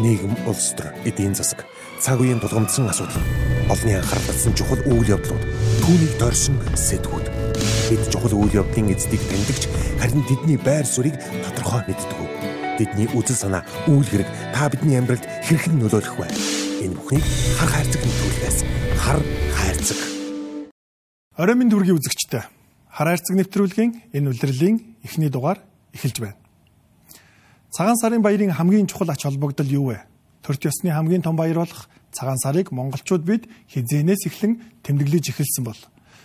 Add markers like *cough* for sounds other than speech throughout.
нийгэм, улс төр, эдийн засаг, цаг үеийн тулгамдсан асуудал, олонний анхаарал татсан чухал үйл явдлууд, түүнийг дорсон сэдвүүд. Бид чухал үйл явдлын эздийг тэмдэгч харин тэдний байр суурийг тодорхой мэддэг. Тэдний үзэл санаа, үйл хэрэг та бидний амьдралд хэрхэн нөлөөлөх вэ? Энэ бүхнийг хар хайрцаг нэвтрүүлгээс хар хайрцаг. Орой минь дүргийн үзэгчтэй. Хар хайрцаг нэвтрүүлгийн энэ үлрэлийн эхний дугаар эхэлж байна. Цагаан сарын баярын хамгийн чухал ач холбогдол юу вэ? Төрт ёсны хамгийн том баяр болох цагаан сарыг монголчууд бид хизээнээс эхлэн тэмдэглэж эхэлсэн бол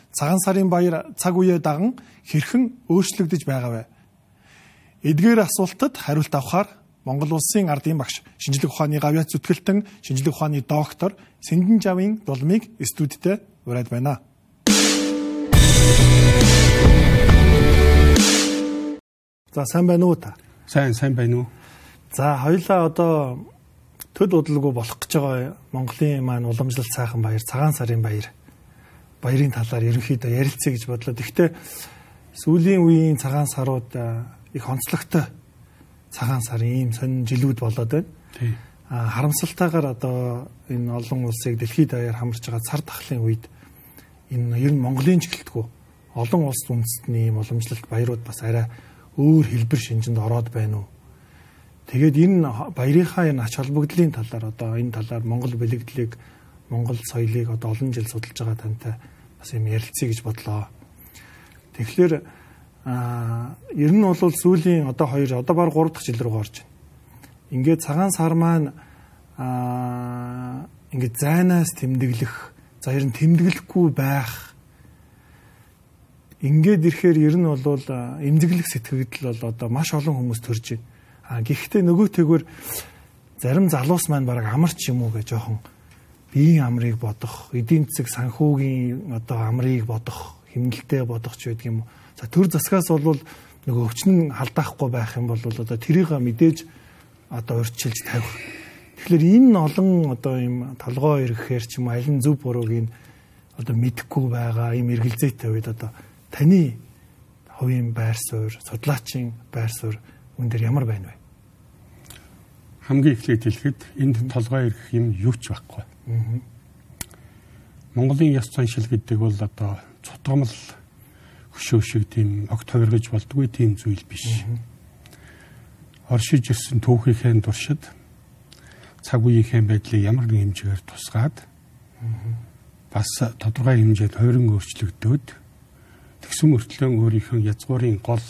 цагаан сарын баяр цаг үеэ даган хэрхэн өөрчлөгдөж байгаа вэ? Эдгээр асуултад хариулт авахар Монгол улсын ардын багш, шинжлэх ухааны гавьяа зүтгэлтэн, шинжлэх ухааны доктор Сэндэн Жавын дулмыг студидтэй ураад байна. За сайн байна уу та? Сайн сайн байна уу? За хоёлаа одоо төд удалгүй болох гэж байгаа Монголын маань уламжлалт сайхан баяр, цагаан сарын баяр. Баярын талаар ерөнхийдөө ярилцъя гэж бодлоо. Гэхдээ сүүлийн үеийн цагаан сарууд их онцлогтой цагаан сарын ийм сонин жилүүд болоод байна. Тийм. Харамсалтайгаар одоо энэ олон улсыг дэлхийд даяар хамарч байгаа цар тахлын үед энэ ер нь Монголын ч гэлтгүү олон улс үндэстний ийм уламжлалт баярууд бас арай өөр хэлбэр шинжинд ороод байна уу? Тэгээд энэ баярынхаа энэ ач холбогдлын талаар одоо энэ талаар Монгол бэлэгдлийг Монгол соёлыг одоо олон жил судалж байгаа тантай бас юм ярилцъя гэж бодлоо. Тэгэхээр а ер нь бол сүүлийн одоо 2 одоо баг 3 дахь жил рүү орж байна. Ингээд цагаан сар маань а ингээд зайнаас тэмдэглэх за ер нь тэмдэглэхгүй байх ингээд ирэхээр ер нь бол эмзэглэх сэтгэгдэл бол одоо маш олон хүмүүс төрж байна. А гэхдээ нөгөө тэгвэр зарим залуус маань баг амарч юм уу гэж жоохон биеийн амрыг бодох, эдийн засаг санхүүгийн одоо амрыг бодох, хэмнэлтэд бодох ч байдаг юм. За төр засгаас бол нөгөө өвчин халдаахгүй байх юм бол одоо тэрийг мэдээж одоо урьдчилж тавих. Тэгэхээр энэ олон одоо юм толгоо ирэхээр ч юм аль нь зөв бурууг нь одоо мэдэхгүй байгаа юм эргэлзээтэй үед одоо таны хувийн байр суурь, судлаачийн байр суурь үн дээр ямар байна вэ? Хамгийн эхлээд хэлэхэд энд толгой ирэх юм юу ч байхгүй. Монголын ёс заншил гэдэг бол одоо цутгамал хөшөө шиг тийм огт хувиргаж болдгүй тийм зүйл биш. Оршиж ирсэн түүхийнхээ туршид цаг үеийнхээ байдлыг ямар нэгэн хэмжээгээр тусгаад бас тодорхой хэмжээнд хувиран өөрчлөгдөөд тэгсэн мөртлөө өөрийнхөө язгуурын гол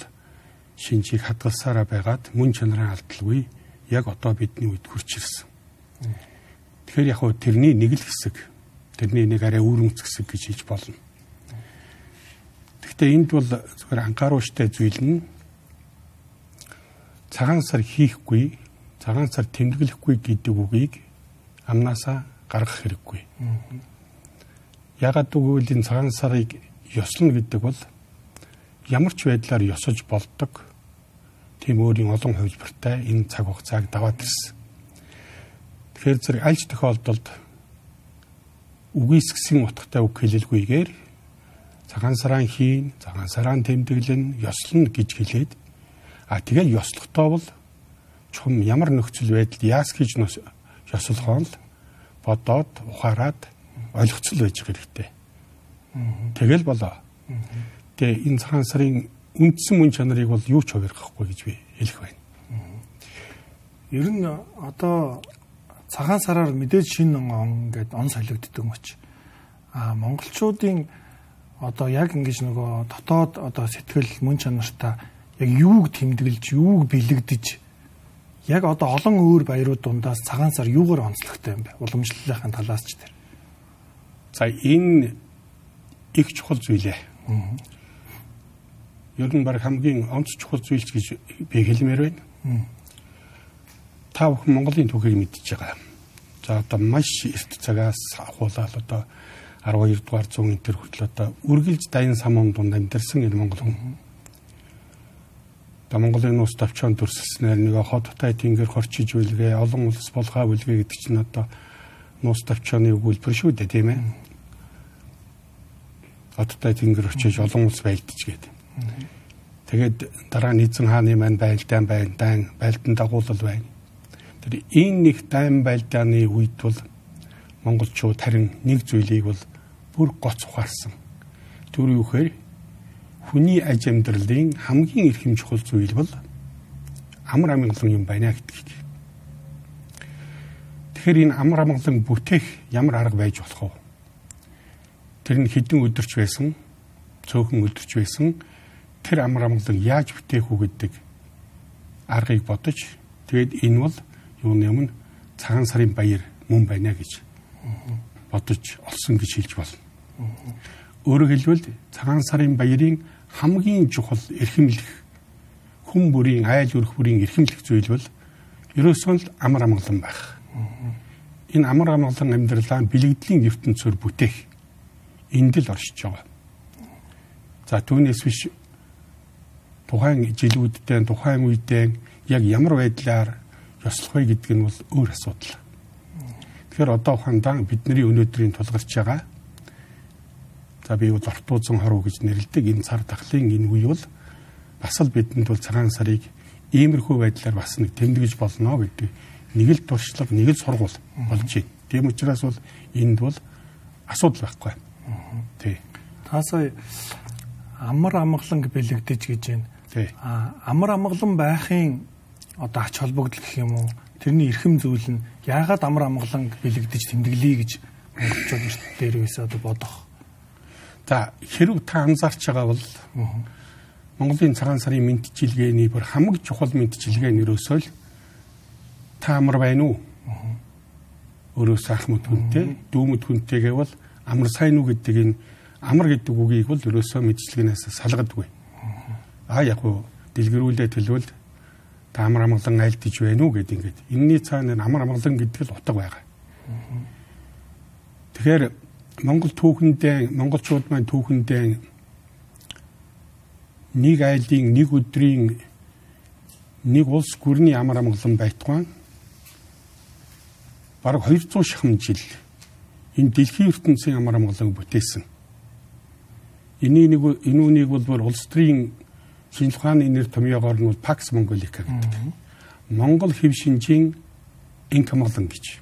шинжийг хадгалсараа байгаад мөн чанарын алдалгүй яг одоо бидний үед хүрч ирсэн. Тэгэхээр яг хөө тэрний нэг л хэсэг тэрний нэг арай үүрэмц хэсэг гэж хэлж болно. Гэхдээ энд бол зөвхөн анхааруулжтай зүйл нь цагаан сар хийхгүй, цагаан сар тэмдэглэхгүй гэдэг үгийг амнаасаа гаргах хэрэггүй. Ягаад гэвэл энэ цагаан сарыг ёслно гэдэг бол ямар ч байдлаар ёсож болдог тийм өөрийн олон хувилбартай энэ цаг хугацааг даваад ирсэн. Тэгэхээр зэрэг альж тохиолдолд үгүйсгсэн утгатай үг хэлэлгүйгээр цагаан сараан хийн, цагаан сараан тэмдэглэн, ёслно гэж хэлээд а тэгэл ёслохдоо бол чум ямар нөхцөл байдал яас гэж ёслохоо л бодоод ухаарад ойлгоцол байж хэрэгтэй. Тэгэл болоо. Тэгээ энэ цагаан сарын үндсэн мөн чанарыг бол юу ч хувиргахгүй гэж би хэлэх байна. Ер нь одоо цагаан сараар мэдээж шинэ он гэдэг он солигддог мөч. А монголчуудын одоо яг ингэж нөгөө дотоод одоо сэтгэл мөн чанартай яг юуг тэмдэглэж, юуг бэлэгдэж яг одоо олон өөр баярууд дундаас цагаан сар юугаар онцлогтой юм бэ? Уламжлалын талаас ч тэр. За энэ их чухал зүйлээ. Ер нь баг хамгийн онц чухал зүйлч гэж би хэлмээр байна. Та бүхэн Монголын түүхийг мэдчихэж байгаа. За одоо маш эрт цагаас ахуулаад одоо 12 дугаар зууны тэр хүртэл одоо үргэлж дайны самуун дунд амьдэрсэн энэ монгол хүн. Одоо Монголын нус давчаан төрсөлснээр нэг хот тай тэнгэр хорчиж үлгээ олон улс болгоо үлгээ гэдэг чинь одоо нус давчааны өгүүлбэр шүү дээ тийм ээ. Хоттой тэнгэр очиж олон улс байлдаж гээд. Тэгээд дараа нь эзэн хааны маань байлдаан байна, байлдан дагуулал байна. Тэр энэ нэг дайм байлдааны үед бол монголчууд харин нэг зүйлийг бол бүр гоц ухаарсан. Тэр юу гэхээр хүний аж амьдралын хамгийн эрхэм чухал зүйл бол амар амгалан юм байна гэдэг. Тэгэхээр энэ амар амгалан бүтээх ямар арга байж болох вэ? Тэр нь хідэн өдөрч байсан, цөөхөн өдөрч байсан. Тэр амар амгалан яаж бүтээх үү гэдэг аргыг бодож тэгээд энэ бол юуны өмнө цагаан сарын баяр мөн байна гэж бодож олсон гэж хэлж болно. Өөрөөр хэлбэл цагаан сарын баярын хамгийн чухал эрхэмлэх хүн бүрийн айл өрх бүрийн эрхэмлэх зүйл бол ерөөсөө л амар амгалан байх. Энэ амар амгалан амьдралаа бэлэгдлийн ертөнцөөр бүтээх энд л оршиж байгаа. За түүнээс биш тухайн жилүүддээ тухайн үедээ яг ямар байдлаар ёслох вэ гэдг нь бол өөр асуудал. Тэгэхээр одоо хандаа бидний өнөөдрийн тулгарч байгаа за би бол ортуузан хоруу гэж нэрлэдэг энэ цар тахлын энэ үе бол бас л бидэнд бол цагаан сарыг иймэрхүү байдлаар бас нэг тэмдэглэж болно гэдэг нэг л туршлага нэг л сургуул болж байна. Тийм учраас бол энд бол асуудал байхгүй. Тий. Таасаа амар амгалан бэлэгдэж гэж байна. Тий. А амар амгалан байхын одоо ач холбогдол гэх юм уу тэрний эрхэм зүйл нь яагаад амар амгалан бэлэгдэж тэмдэглэе гэж монголчууд эрт дээр үсээ одоо бодох. За хэрэг та анзаарч байгаа бол Монголын цагаан сарын мэдчилгээний бүр хамгийн чухал мэдчилгээ нь ерөөсөө л та амар байна уу? Өөрөө сайх мэд хүнтэй, дүүмэд хүнтэй гэвэл амар сайн уу гэдэг энэ амар гэдэг үгийг бол ерөөсөө мэдчилгээнээс салгадгүй. Аа яг уу дэлгэрүүлээ төлөвл та амар амгалан айлдж байна уу гэд ингээд энэний цаана амар амгалан гэдэг л утга байгаа. Тэгэхээр Монгол түүхэндээ монголчууд маань түүхэндээ нэг айлын нэг өдрийн нэг улс гүрний амар амгалан байтугай бараг 200 шахам жил энэ дэлхийн ертөнцийн амар амгалан бүтээсэн. Эний нэг энэ үнийг бол бүр улс төрийн шинжлэх ухааны нэр томьёогоор нь Pax Mongolica гэдэг. Монгол хэв шинжийн инк амгалан гэж.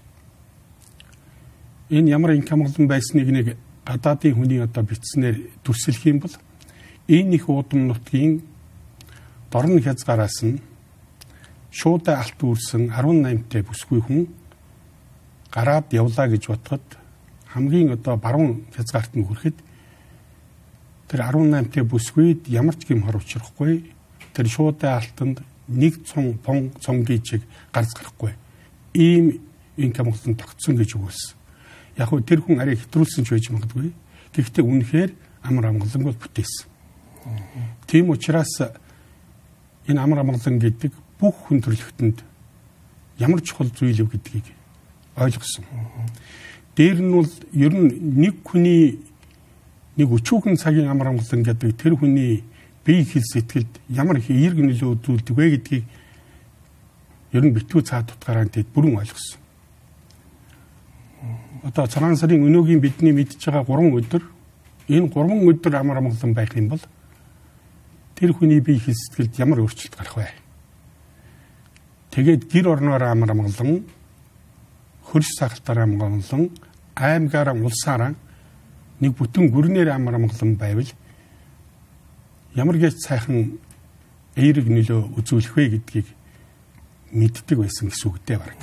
Энэ ямар инк амгалан байсныг нэг гадаадын хүний одоо бичснээр дүрсэлэх юм бол энэ их удам нутгийн дорн хязгаараас нь шуудаа алт үүрсэн 18-тэй бүсгүй хүн гараад явлаа гэж бодоход хамгийн одоо баруун хязгаарт нь хүрэхэд тэр 18-т бүсгүйд ямар ч юм хор учрахгүй тэр шуудаа алтанд нэг цон пон цонгийн чиг гарц гарахгүй ийм инкам болсон тогтсон гэж өгүүлсэн. Яг хөө тэр хүн арай хэтрүүлсэн ч байж магадгүй. Гэхдээ үнэхээр амар амгалан бол бүтээсэн. Тийм учраас энэ амар амгалан гэдэг бүх хүн төрлөختөнд ямар чухал зүйл вэ гэдгийг ойлгосон. Дээр нь бол ер нь нэг хүний нэг өчүүхэн цагийн амар амгалан гэдэг тэр хүний бие хэл сэтгэлд ямар их эерэг нөлөө үзүүлдэг вэ гэдгийг ер нь битгүү цаад утгаараа тэд бүрэн ойлгосон. Одоо цагаан сарын өнөөгийн бидний мэдж байгаа 3 өдөр энэ 3 өдөр амар амгалан байх юм бол тэр хүний бие хэл сэтгэлд ямар өөрчлөлт гарах вэ? Тэгээд гэр орноор амар амгалан хөрш сахалтаар амгалан аймгаараа улсаараа нэг бүтэн гүрнээр амар амгалан байвал ямар гэж сайхан эерэг нөлөө үзүүлэх вэ гэдгийг мэддэг байсан гэсэн үгтэй баг.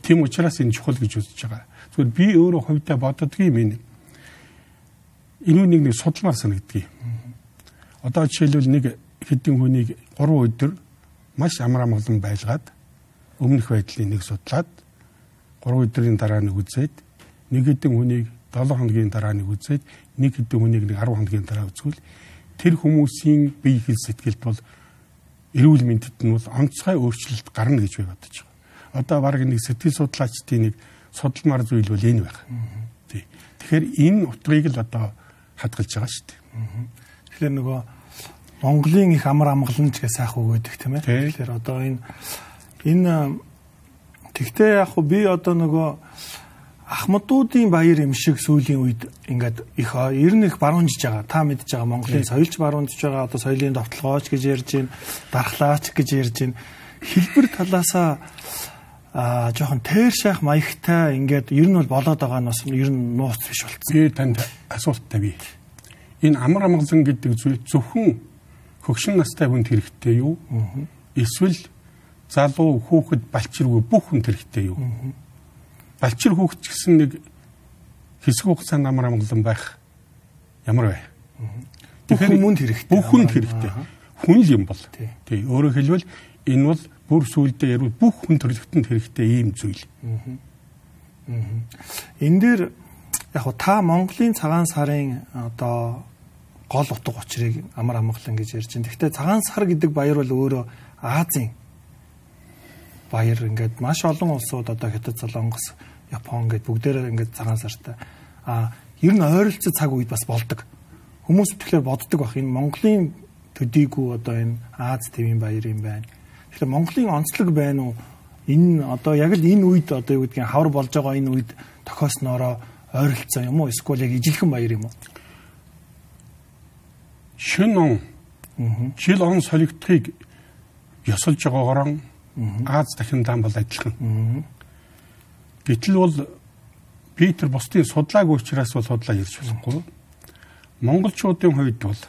Тийм учраас энэ чухал гэж үзэж байгаа. Зүгээр би өөрөө хувьдаа боддгийн минь энэ нэг нэг судалмаар санагдгийг. Одоо жишээлбэл нэг хэдэн хүнийг 3 өдөр маш амар амгалан байлгаад өмнөх байдлыг нэг судлаад 3 өдрийн дараа нэг үзээд нэг хэдэн хүнийг 7 хоногийн дараа нэг үзээд нэг хэдэн хүнийг нэг 10 хоногийн дараа үзвэл тэр хүмүүсийн бие хэл сэтгэлд бол эрүүл мэндэд нь бол онцгой өөрчлөлт гарна гэж би бодож байгаа. Одоо баг нэг сэтгэл судлаачдын нэг судалмаар зүйл бол энэ байх. Тий. Тэгэхээр энэ утгыг л одоо хадгалж байгаа шүү дээ. Тэгэхээр нөгөө Монголын их амар амгаланч гэж сайх үг өгдөг тийм ээ. Тэгэхээр одоо энэ энэ тэгтээ яг би одоо нөгөө Ахмадуудын баяр юм шиг сүүлийн үед ингээд их ер нь их баруунжиж байгаа. Та мэдж байгаа Монголын соёлч баруунжиж байгаа. Одоо соёлын довтлогооч гэж ярьж байна. Дархлаач гэж ярьж байна. Хэлбэр талаасаа аа жоохон тээр шах маягтай ингээд ер нь бол болоод байгаа нь бас ер нь нууц биш болцсон. Би танд асуулт тавья. Энэ амар амгалан гэдэг зүйл зөвхөн хөгшин настай хүнд хэрэгтэй юу? Эсвэл залуу хүүхэд балчиргүй бүх хүнд хэрэгтэй юу? Балчир хүүхэд ч гэсэн нэг хэсэг хугацаанд амар амгалан байх ямар вэ? Бүх хүмүүнд хэрэгтэй. Бүх хүнд хэрэгтэй. Хүн л юм бол. Тий. Өөрөөр хэлбэл энэ бол бүр сүулдэ ярил бүх хүн төрлөختөнд хэрэгтэй ийм зүйл. Энэ дээр яг та Монголын цагаан сарын одоо гол утга учирыг амар амгалан гэж ярьж байна. Гэхдээ цагаан сар гэдэг баяр бол өөрөө Азийн баяр ингээд маш олон улсууд одоо Хятад, Солонгос, Япон гэд бүгдээрээ ингээд цагаан сартай. А ер нь ойролцоо цаг үед бас болдог. Хүмүүс тэгэхээр боддог бах энэ Монголын төдийгүй одоо энэ Аз твийн баяр юм байна. Тэгэхээр Монголын онцлог байна уу? Энэ одоо яг л энэ үед одоо юу гэдгийг хавар болж байгаа энэ үед тохиосноороо ойролцоо юм уу? Эсвэл яг ижилхэн баяр юм уу? шин он жил он солигдохыг ёсолж байгаагаар Аз дахин даан бол адилхан. Гэтэл бол Питер бусдын судлааг учраас бол судлаа ярьж болохгүй. Монголчуудын хувьд бол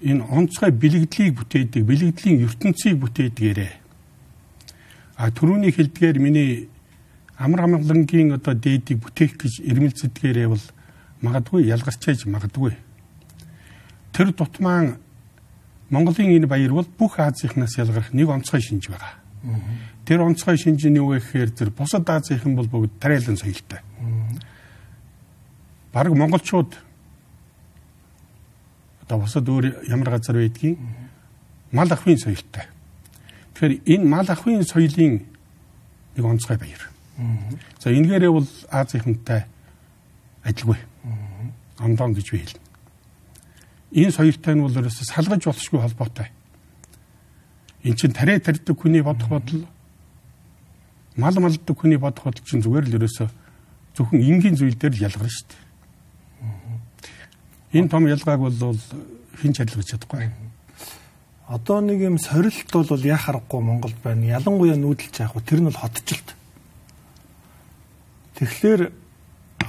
энэ онцгой бэлэгдлийг бүтээдэг, бэлэгдлийн ертөнцийг бүтээгдгээрээ. А түрүүний хэлдгээр миний амар амгалангийн одоо дээдийг бүтээх гэж ирмэлцэдгээрээ бол магадгүй ялгарч яж магадгүй тэр дутмаан Монголын энэ баяр бол бүх Азийнхнаас ялгарх нэг онцгой шинж байгаа. Тэр онцгой шинж нь юу гэхээр тэр бусад Азийнхан бол бүгд тариалан соёлтой. Бараг монголчууд одоо бусад өөр ямар газар байдгийг мал ахын соёлтой. Тэгэхээр энэ мал ахын соёлын нэг онцгой баяр. За энэгээрээ бол Азийнхантай адилгүй. Ондон гэж би хэлнэ энэ соёлтой нь бол ерөөсө салгаж болохгүй холбоотой. Эн чин тариа тарьдаг хүний бодох бодол мал малддаг хүний бодох бодол чинь зүгээр л ерөөсө зөвхөн энгийн зүйл дээр л ялгарна шүү дээ. Энэ том ялгааг бол хин ч адилгаж чадахгүй. Одоо нэг юм сорилт бол яа харахгүй Монголд байна. Ялангуяа нүүдэлж яах вэ? Тэр нь бол хотчлт. Тэгэхээр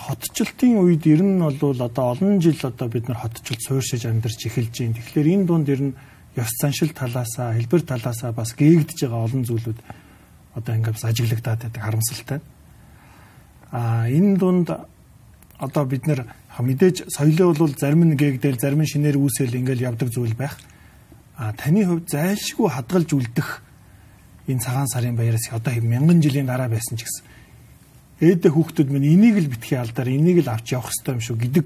хотчлтын үед ер нь бол одоо олон жил одоо бид нар хотчлт суурьшиж амьдарч эхэлж байна. Тэгэхээр энэ дунд ер нь ёс заншил талаасаа, хэлбэр талаасаа бас гээгдэж байгаа олон зүйлүүд одоо ингээд ажиглагдаад байдаг харамсалтай. А энэ дунд одоо бид нэр мэдээж соёлоо бол зарим нь гээгдэл зарим нь шинээр үүсэл ингээл явдаг зүйл байх. А таны хувьд зайлшгүй хадгалж үлдэх энэ цагаан сарын баяраас одоо мянган жилийн дараа байсан ч гэсэн ээдэ хүүхдүүд минь энийг л битгий алдаар энийг л авч явах хэрэгтэй юм шүү гэдэг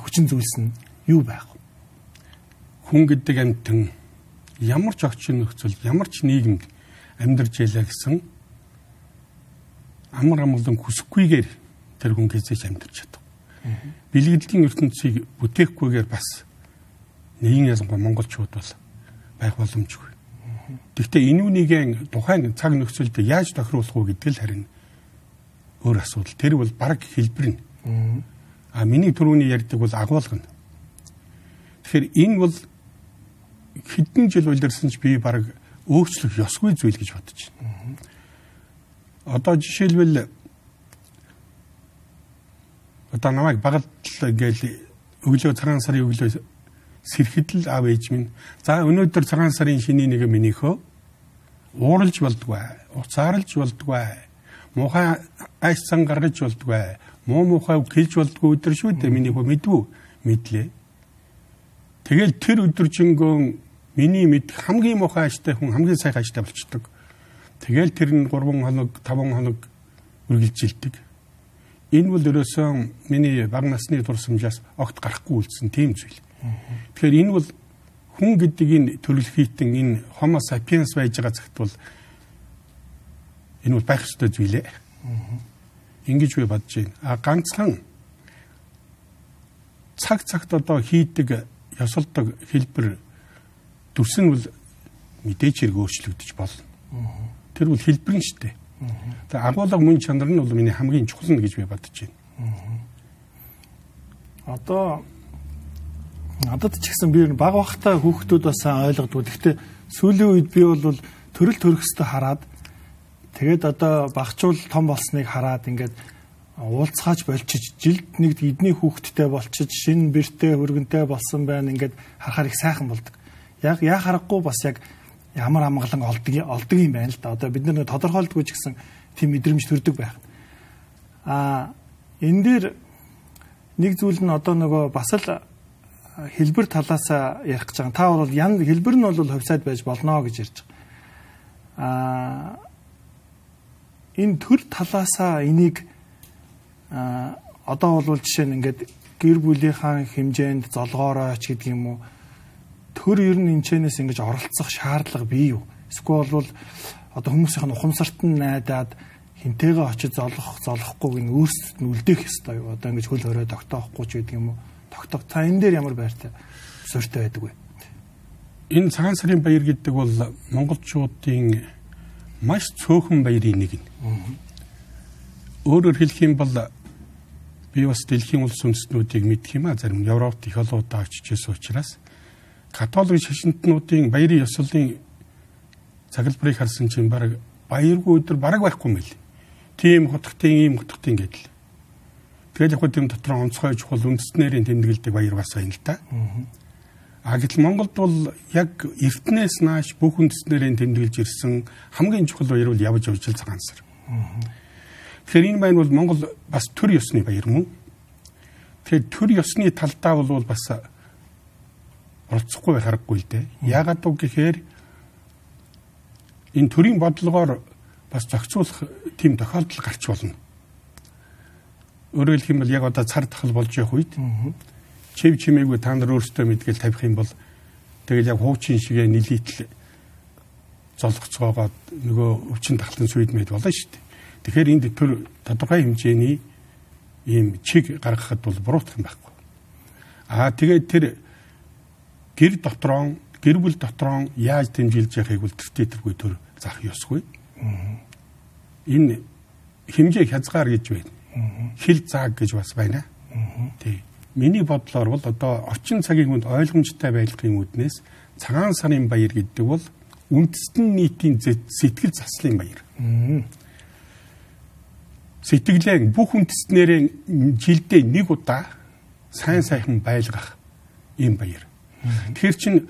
хүчин зүйлс нь юу байх вэ? Хүн гэдэг амьтан ямар ч орчин нөхцөл, ямар ч нийгэмд амьдарч ялаа гэсэн амар амгалан хүсэхгүйгээр тэр хүн хэзээ амьдарч чадав. Билэгдлийн ертөнцийг бүтээхгүйгээр бас нэгэн ялангуяа монголчууд бол байх боломжгүй. Гэхдээ энэ үнийгээ тухайн цаг нөхцөлд яаж тохируулах вэ гэдэг л харин өөр асуудал. Тэр бол баг хэлбэр нь. А миний түрүүний ярьдаг бол агуулга нь. Тэгэхээр энэ бол хэдэн жил үлдэрсэн ч би баг өөрчлөх ёсгүй зүйл гэж бодож байна. Одоо жишээлбэл одоо намайг багт ингээл өглөө цагаан сарын өглөө сэрхэд л аав ээж минь за өнөөдөр цагаан сарын шиний нэг минийхөө ууралж болдгоо уцаарлж болдгоо муухай айсан гаргаж болдгоо. Муу муухай хэлж болдгоо өдөр шүү дээ. Миний хөө мэдвүү мэдлээ. Тэгэл тэр өдөржингөө миний мэд хамгийн муухай ажтай хүн хамгийн сайхан ажтай болчдөг. Тэгэл тэр нь 3 хоног 5 хоног үргэлжилдэг. Энэ бол ерөөсөн миний баг насны дурсамжаас огт гарахгүй үлдсэн тийм зүйл. Тэгэхээр энэ бол хүн гэдэг энэ төрөл хийтэн энэ homo sapiens байж байгаа цагт бол Энэ бол байх ёстой зүйлээ. Ингиж би бодож байна. А ганцхан цаг цагт одоо хийдэг ёсолдог хэлбэр дүрс нь бол мэдээж хэрэг өөрчлөгдөж болно. Тэр бол хэлбэр нь шүү дээ. Тэгээ агуулга мөн чанар нь бол миний хамгийн чухал нь гэж би бодож байна. Одоо надад ч гэсэн би баг бахтай хүүхдүүд бас ойлгодгоо. Гэхдээ сүүлийн үед би бол төрөл төрөхсдөө хараад Тэгээд одоо багчуул том болсныг хараад ингээд уулзгаач болчиж жилд нэг эдний хүүхэдтэй болчиж шинэ бэртэй хөргөнтэй болсон байна ингээд харахаар их сайхан болдог. Яг яа харахгүй бас яг ямар амгалан олдог олдог юм байна л да. Одоо бид нар тодорхойлдгүй ч гэсэн тийм мэдрэмж төрдөг байх. А энэ дээр нэг зүйл нь одоо нөгөө бас л хэлбэр талаас ярих гэж байгаа. Та бол ян хэлбэр нь бол хувьсаад байж болно гэж ярьж байгаа. А энэ төр талаасаа энийг одоо бол жишээ нь ингээд гэр бүлийнхаа хэмжээнд золгоорооч гэдэг юм уу төр ер нь энэчнээс ингэж оролцох шаардлага бий юу? Эсвэл бол одоо хүмүүсийн ухамсарт нь найдаад хинтэйгээ очиж золох золохгүй гин өөрсдөд нь үлдээх ёстой юу? Одоо ингэж хөл хорой тогтоохгүй ч гэдэг юм уу? Тогтоох. Та энэ дээр ямар байртай суурьтай байдаг вэ? Энэ цагаан сарын баяр гэдэг бол монголчуудын маш цөөхөн баярын нэг нь. Өөрөөр хэлэх юм бол би бас дэлхийн улс үндэстнүүдийг мэдх юм а зарим Европт их олон удаа очижсэн учраас католик шашинтнуудын баярын ёслолын цаглбарыг харсан чинь баг баяргүй өдөр бараг байхгүй байл. Тийм хотгтын ийм хотгтын гэдэл. Тэгэл яг тийм дотор онцгой чухал үндэстнэрийн тэмдэглэдэг баяр бас байна л да. А гэтэл Монголд бол яг эртнээс нааш бүх үндэстнэрийн тэмдэглэж ирсэн хамгийн чухал баяр бол явж явж л цагаан сар. Тэгэхээр энэ баяр бол Монгол бас төр ёсны баяр мөн. Тэгэхээр төр ёсны талдаа бол бас оролцохгүй байх аргагүй л дээ. Яагаад үг гэхээр энэ төрийн бодлогоор бас зохицуулах тийм тохиолдол гарч болно. Өөрөөр хэлэх юм бол яг одоо цар тахал болж явах үед чив чимээгүй та нар өөрсдөө мэдгээл тавих юм бол тэгэл яг хуучин шигээ нилийтэл золгоцоогоод нөгөө өвчин тахлын сүйд мэд болно шүү дээ. Тэгэхээр энд төр тодорхой хэмжээний ийм чиг гаргахад бол буруутах юм байхгүй. Аа тэгээд тэр гэр дотроо гэр бүл дотроо яаж дэмжүүлж яхахыг бол тэр тэргүй төр зах ёсгүй. Энэ хэмжээ хязгаар гэж байна. Хил зааг гэж бас байна. Тий. Миний бодлоор бол одоо орчин цагийн хүнд ойлгомжтой байдлын үүднээс цагаан сарын баяр гэдэг бол үндэстэн нийтийн сэтгэл заслын баяр. Сэтгэлээ бүх үндэстнэрээ жилдээ нэг удаа сайн сайхан байлгах ийм баяр. Тэгэхээр чин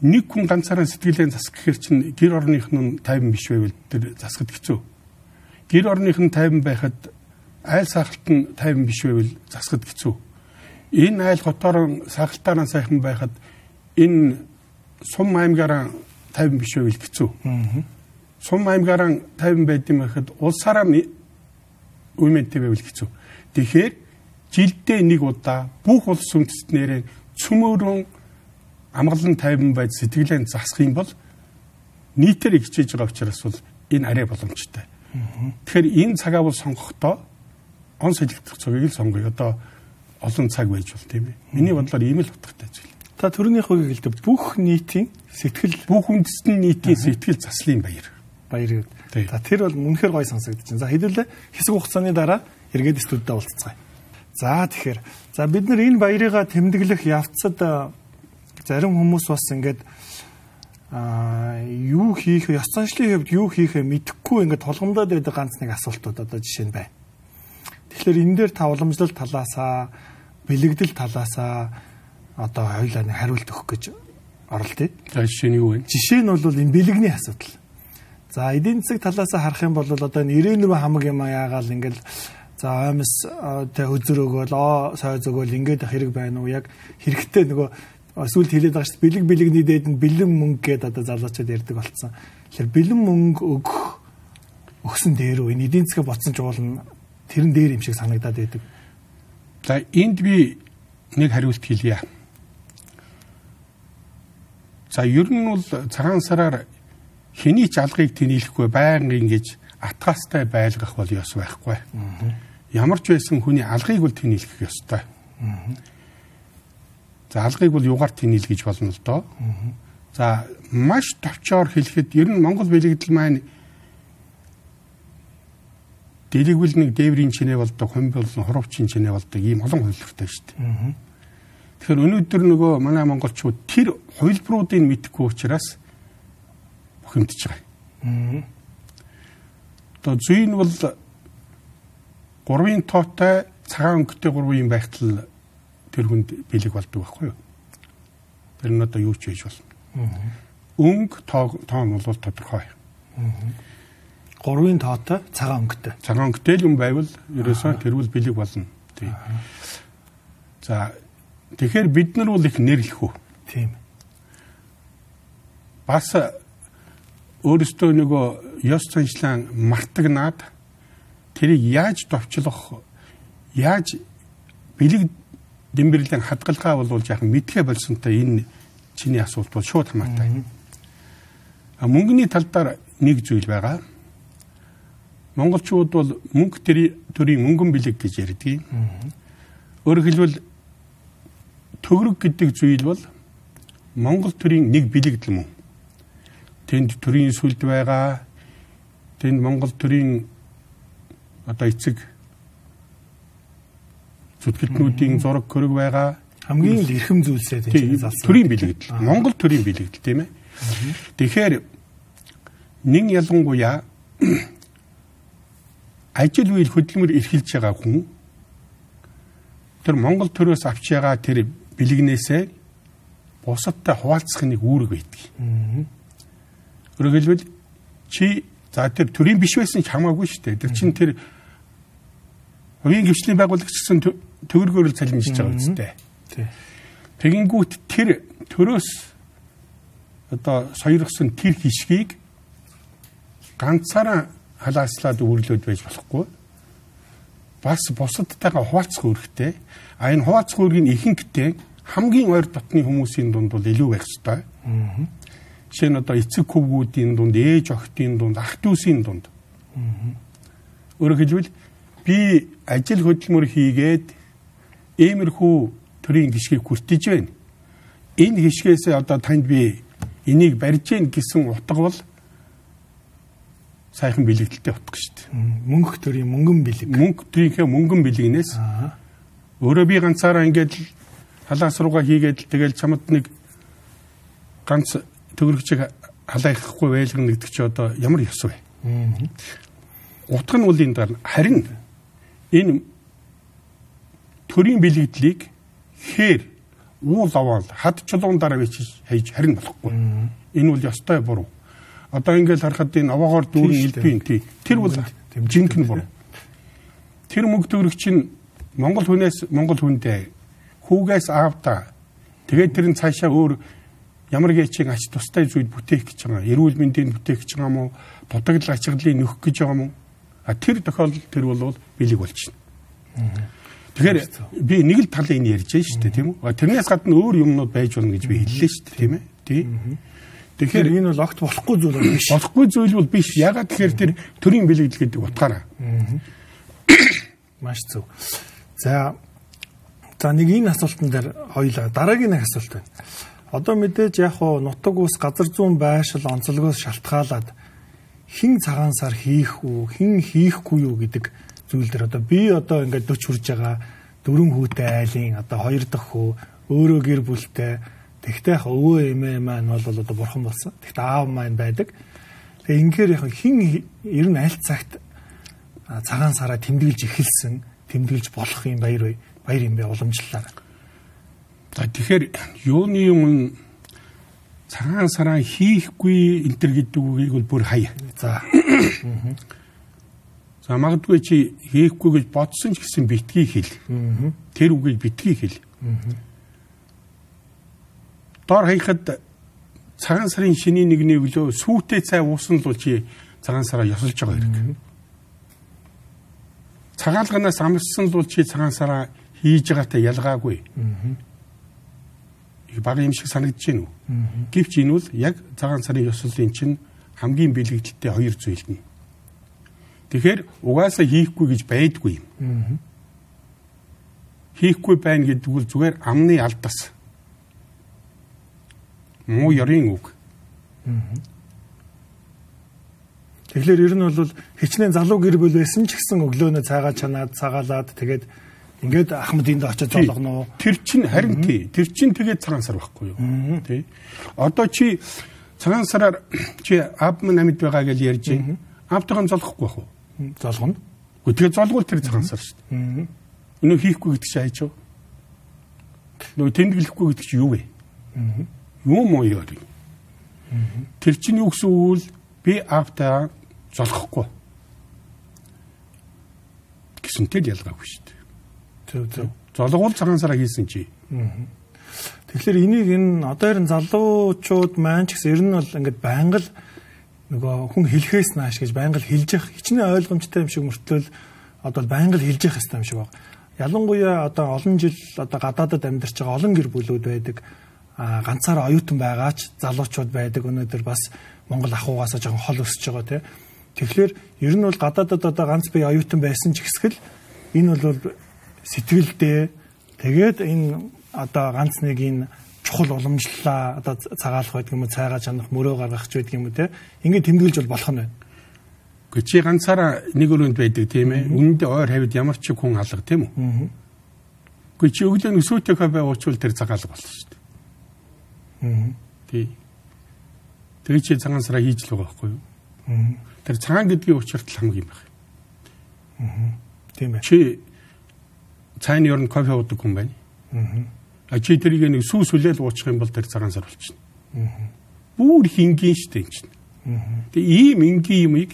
нэг хүн ганцаараа сэтгэлээ засах гэхээр чин гэр орных нь тайван биш байвал тэр засахд хэцүү. Гэр орных нь тайван байхад айл сахалт нь тайван биш байвал засахд хэцүү. Энэ айл хотоор сахалтаараа сайхан байхад энэ сум аймгаараа тайван биш байвал хэцүү. Сум аймгаараа тайван байдсан байхад улсаараа үмэнтэй байвал хэцүү. Тэгэхээр жилдээ нэг удаа бүх улс үндэстнэрээ цөмөрөн амгалан тайван байж сэтгэлээ засах юм бол нийтээр хичээж байгаа учраас бол энэ арай боломжтой. Тэгэхээр энэ цагаа бол сонгохдоо он солигдох цагийг л сонгоё. Одоо олон цаг байж бол тийм ээ. Миний бодлоор ийм л утгатай зүйл. Та төрөний хувийг хэлдэг бүх нийтийн сэтгэл бүх үндэстэн нийтийн сэтгэл заслын баяр. Баяр гэдэг. За тэр бол үнэхээр гой сонсогдож байна. За хэдүүлээ хэсэг хугацааны дараа эргээд студидад уулзцгаая. За тэгэхээр за бид нар энэ баярыгаа тэмдэглэх явцад зарим хүмүүс бас ингээд а юу хийх ёс заншлын хувьд юу хийхээ мэдэхгүй ингээд толгомдоод байдаг ганц нэг асуултууд одоо жишээ нь байна. Тэгэхээр энэ дээр та уламжлалт талаасаа бэлэгдэл талаасаа одоо хоёулаа нэг хариулт өгөх гэж оролдъё. За жишээ нь юу вэ? Жишээ нь бол энэ бэлэгний асуудал. За эдийн засаг талаасаа харах юм бол одоо энэ 94 хамаг юм яагаал ингээл За аймс тэ хөзөр өгөөл оо сой зөгөөл ингээд хэрэг байна уу яг хэрэгтэй нөгөө сүлд хэлээд байгаа шүү бэлэг бэлэгний дээд нь бэлэн мөнгө гэдээ одоо залуучууд ярьдаг болцсон. Тэгэхээр бэлэн мөнгө өгөх өгсөн дээр энэ эдийн засаг ботсон ч уулна тэрэн дээр юм шиг санагдаад байдаг. За энд би нэг хариулт хэлье. За ер нь бол цагаан сараар хэний ч алгыг тэнийхгүй байнга ингэж атгаастай байлгах бол ёс байхгүй. Ямар ч байсан хүний алгыг бол тэнэлэх ёстой. За алгыг бол югаар тэнэл гэж болно л доо. За маш товчоор хэлэхэд ер нь Монгол бэлэгдэл маань дэлгвэл нэг дээврийн чинээ болдог, хумь болон хуравчин чинээ болдог ийм олон хувилбартай шүү дээ. Тэгэхээр өнөөдөр нөгөө манай монголчууд тэр хувилбаруудыг мэдхгүй учраас бухимдж байгаа. Одоо зүй нь бол 3-ын тоотой цагаан өнгөтэй 3 байхтал тэр хүнд бэлэг болдог байхгүй юу? Тэр нь одоо юу ч хийж болно. Өнгө тоо тоо нь бол тодорхой. 3-ын тоотой цагаан өнгөтэй. Цагаан өнгөтэй л юм байвал ерөөсөө тэр бол бэлэг болно. Тий. За тэгэхээр бид нар бол их нэрлэх үү? Тийм. Бас өөрөөсөө нөгөө ёс заншлан мартагнаад тэрийг яаж товчлох яаж бэлэг дэмбэрлэн хадгалгаа болвол яахан мэдхэ болсонтой энэ чиний асуулт бол шууд хамаатай. А мөнгөний талдаар нэг зүйл байгаа. Монголчууд бол мөнгө төрийн мөнгөн бэлэг гэж ярьдаг. Өөрөөр хэлбэл төгрөг гэдэг зүйл бол Монгол төрийн нэг бэлэгдэл мөн тэнд төрийн сүлд байгаа. Тэнд Монгол төрийн одоо эцэг зүтгэлтнүүдийн зураг хөрөг байгаа. Хамгийн л эрхэм зүйлсээ тийм залсан төрийн бэлэгдэл Монгол төрийн бэлэгдэл тийм ээ. Тэгэхээр нэг ялангуяа ажил үйл хөдөлмөр эрхэлж байгаа хүн тэр Монгол төрөөс авч байгаа тэр бэлэгнээсээ бусадтай хуваалцах нэг үүрэг байдаг. Өөрөөр хэлбэл чи за тэр төрийн биш байсан ч хамаагүй шүү дээ. Тэр чин тэр хувийн гэрчлийн байгуулагч гэсэн төгрөгөөр л цалинжиж байгаа үстэй. Тэгэнгүүт тэр төрөөс одоо соёргосон тэр хишгийг ганцаараа халааслаад өвөрлөөд байж болохгүй. Бас бусадтайгаа хуваалцах үүрэгтэй. А энэ хуваалцах үүрэг нь ихэнхдээ хамгийн ойр дотны хүмүүсийн дунд бол илүү байх ёстой. Аа. Жишээ нь одоо эцэг хөвгүүдийн дунд, ээж охтын дунд, ах дүүсийн дунд. Аа. Өөрөөр хэлбэл би ажил хөдөлмөр хийгээд иймэрхүү төрлийн гişгийг хүртэж байна. Энэ гişгээс одоо танд би энийг барьж гин гэсэн утга бол сайхан бэлэгдэлтэй утга шүү дээ. Мөнгө төрийн мөнгөн бэлэг. Мөнгө төрийнхээ мөнгөн бэлэгнээс өөрөө би ганцаараа ингээд халаас руугаа хийгээд тэгэл чамд нэг ганц төгрөгчийг халаахгүй байлгана гэдэг чи одоо ямар ёс вэ? Утга нь үл энэ дараа харин энэ төрийн бэлэгдлийг хээр уул аваад хад чулуун дараа бичиж хайж харин болохгүй. Энэ бол ёстой буруу. Одоо ингээд харахад энэ аваагаар дүүрэн элбийн тий тэр бол жинхэнэ буруу. Тэр мөнгө төгрөгч нь Монгол хүнээс Монгол хүндээ хүүгээс аавда тэгээд тэр нь цаашаа өөр ямар гэчиг ач тустай зүйл бүтээх гэж байгаа. Эрүүл мэндийг бүтээх гэж байгаа мó, дутагдал ачааллыг нөхөх гэж байгаа мó. А тэр тохиолдолд тэр бол бэлэг болчихно. Тэгэхээр би нэг л талын ярьж байна шүү дээ, тийм үү? Тэрнээс гадна өөр юмнууд байж болно гэж би хэллээ шүү дээ, тийм ээ? Тий. Тэгэхээр энэ бол огт болохгүй зүйл биш. Болохгүй зүйл бол биш. Ягаад тэгэхээр тэр төрийн бэлэгдэл гэдэг утгаараа. *coughs* Маш зөв. За за нэг энэ асуултан дээр хоёлаа дараагийн нэг асуулт байна. Одоо мэдээж яг хуу нутаг ус газар зүүн байшил онцлогоос шалтгаалаад хин цагаан сар хийх үү, хин хийхгүй юу гэдэг зүйл дээр одоо би одоо ингээд 40 хүрж байгаа дөрвөн хүүтэй айлын одоо хоёр дахь хүү өөрөө гэр бүлтэй тэгтээ яг өвөө эмээ маань бол одоо бурхан болсон. Тэгтээ аав маань байдаг. Тэгээ ингээр яг хин ер нь аль цагт цагаан сараа тэмдэглэж эхэлсэн, тэмдэглэж болох юм баяр баяр юм бэ уламжлалаа. За тэгэхээр юуны юм цагаан сараа хийхгүй энэ төр гэдэг үгийг бол бүр хаяа. За. За магадгүй чи хийхгүй гэж бодсон ч гэсэн битгий хэл. Тэр үгийг битгий хэл. Дор хаяхад цагаан сарын шиний нэгний өглөө сүйтэй цай уусан л чи цагаан сараа ёсолж байгаа хэрэг. Цагаалганаас амссан л чи цагаан сараа хийж байгаатай ялгаагүй бага юм шиг санагдаж байна уу? Гэвч энэ бол яг цагаан сарын ёслолын чинь хамгийн бэлэгдэлтэй хоёр зүйл нь. Тэгэхээр угаасаа хийхгүй гэж байдгүй юм. Хийхгүй байна гэдэг бол зүгээр амны алдас. Муу ёрын үг. Тэгэхээр ер нь бол хичнээн залуу гэр бүл байсан ч гэсэн өглөөнөө цайгаа чанаад цагаалаад тэгээд Ингээд Ахмадынд очиж зоолгоно уу? Тэр чинь харин тий. Тэр чинь тэгээд цагаан сар байхгүй юу? Тий. Одоо чи цагаан сараар чи Абман амьд байгаа гэж ярьж байна. Аавтайгаа золгохгүй байх уу? Золгоно. Гэхдээ тэгээ золгуул тэр цагаан сар шүү дээ. Өнөө хийхгүй гэдэг чинь хайж юу? Нөгөө тэмдэглэхгүй гэдэг чинь юу вэ? Юу муу юу? Тэр чинь юу гэсэн вэ? Би аавтайгаа золгохгүй. Гэсэнтэй л ялгаагүй шүү дээ. Зөв зөв. Золгуул цагаан сараа хийсэн чи. Тэгэхээр энийг энэ одоо ерэн залуучууд маань ч гэсэн ер нь бол ингээд байнга л нөгөө хүн хэлэхээс нааш гэж байнга л хэлж явах хичнээн ойлгомжтой юм шиг мөртлөө одоо байнга л хэлж явах хэрэгтэй юм шиг байна. Ялангуяа одоо олон жил одоо гадаадад амьдарч байгаа олон гэр бүлүүд байдаг. Ганцаараа оюутан байгаач залуучууд байдаг. Өнөөдөр бас Монгол ахуйгаас жоохон хол өсөж байгаа тийм. Тэгэхээр ер нь бол гадаадад одоо ганц бие оюутан байсан ч гэсгэл энэ бол сэтгэлдээ тэгээд энэ одоо ганц нэг энэ чухал уламжлалаа одоо цагаалах байдаг юм уу цайгаа чанах мөрөө гаргах ч байдаг юм уу те ингээд тэмдэглэж бол болох нь байна. Гэхдээ чи ганцаараа нэг өрөөнд байдаг тийм ээ. Үнэндээ ойр хавьд ямар ч хүн алга тийм үү? Гэхдээ чи өглөө өсөөтэй хавь уучвал тэр цагаалга болно шүү дээ. Тий. Тэгээ чи цагаан сараа хийж л байгаа байхгүй юу? Аа Тэр цагаан гэдгийн учиртал хамгийн юм байна. Аа. Тийм ээ. Чи цайны ер нь кофе уудаг хүн байна. Аа. А чи тэрийг нэг сүү сүлээл уучих юм бол тэр цагаан сар болчихно. Аа. Бүр хингийн штэ энэ чинь. Аа. Тэгээ ийм энгийн юмыг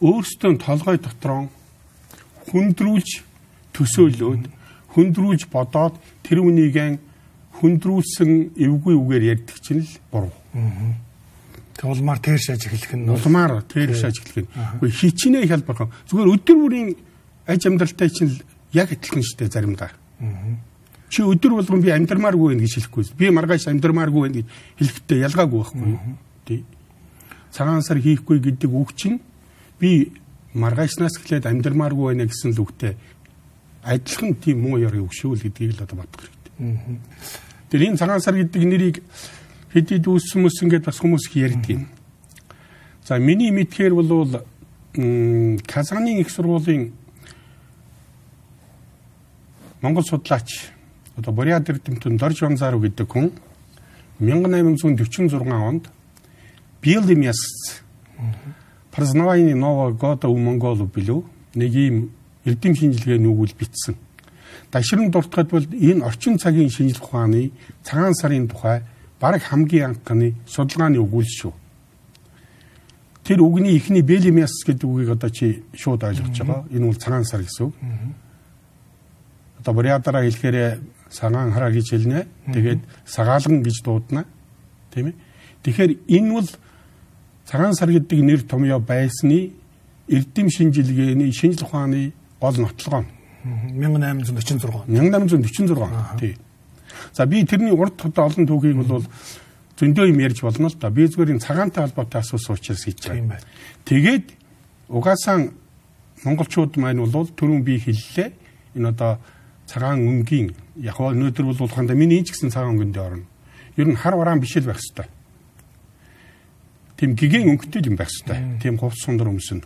өөрсдөө толгой дотроо хүндрүүлж төсөөлөөд хүндрүүлж бодоод тэр үнийг хүндрүүлсэн эвгүй үгээр ярьдаг чинь л буруу. Аа Тэг улмаар тэр шаж эхлэх нь улмаар тэр шаж эхлэх нь. Үгүй хичнээн хялбархан. Зүгээр өдөр бүрийн аж амьдралтай чинь яг адилхан дээ заримдаа. Чи өдөр болгон би амьдрмааргүй байх гэж хэлэхгүй. Би маргааш амьдрмааргүй байх гэж хэлэхдээ ялгаагүй байхгүй? Тий. Цагаан сар хийхгүй гэдэг үг чинь би маргаашнаас эхлээд амьдрмааргүй байна гэсэн л үгтэй адилхан тийм муу ярыг өгшүүл гэдгийг л одоо бодох хэрэгтэй. Тэр энэ цагаан сар гэдэг нэрийг хэд хэд үүссэн мэс ингээд бас хүмүүс их ярьдаг юм. За миний мэдхээр бол Казаны их сургуулийн Монгол судлаач одоо Бориад эрдэмтэн Дорж Ванзару гэдэг хүн 1846 онд Билдимяс Празнавайны ново года у Монгол билүү нэг ийм эрдэм шинжилгээний үгэл бичсэн. Дашрын дуртахад бол энэ орчин цагийн шинжлэх ухааны цагаан сарын тухай бараг хамгийн анхны судалгааны өгүүлс шүү. Тэр үгний ихний Белимиас гэдэг үгийг одоо чи шууд ойлгож байгаа. Энэ бол цагаан сар гэсэн үг. Одоо Бориадараа хэлэхээр цагаан хараа гэж хэлнэ. Тэгээд сагаалган гэж дуудана. Тийм ээ. Тэгэхээр энэ бол цагаан сар гэдэг нэр томьёо байсны эрдэм шинжилгээний шинжлэх ухааны гол нотлогоо. 1846. 1846. Тийм. За би тэрний урд тогтоо олон түүхийг бол зөндөө юм ярьж болно л да. Би зүгээр энэ цагаантай холбоотой асуусан учраас хийж байгаа. Тэгээд угаасаа монголчууд маань бол түрүүн би хэллээ. Энэ одоо цагаан өнгийн яг өнөөдөр бол болоханда миний ч гэсэн цагаан өнгөндөө орно. Ер нь хар ураан биш л байх хэвээр. Тим гигэн өнгөтэй юм байх хэвээр. Тим хувц сундар өмсөн.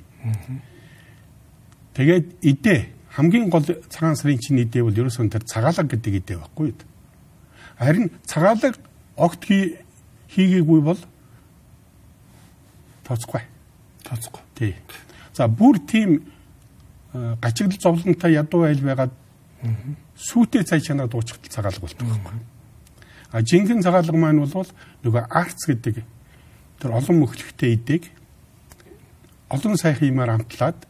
Тэгээд идэ хамгийн гол цагаан сарын чинь идэ бол ерөөсөн тэр цагаалаг гэдэг идэ байхгүй юу? Харин цагаалаг огт хийгээгүй бол тооцохгүй. Тооцохгүй. Тий. За бүр тийм гачигдал зовлонтой ядуу айл байгаад сүйтэй цай чанаа дуучхад цагаалга болдог байхгүй. А жинхэнэ цагаалга маань бол нөгөө арц гэдэг тэр олон мөхлөгтэй идэг олон сайхан юмар амтлаад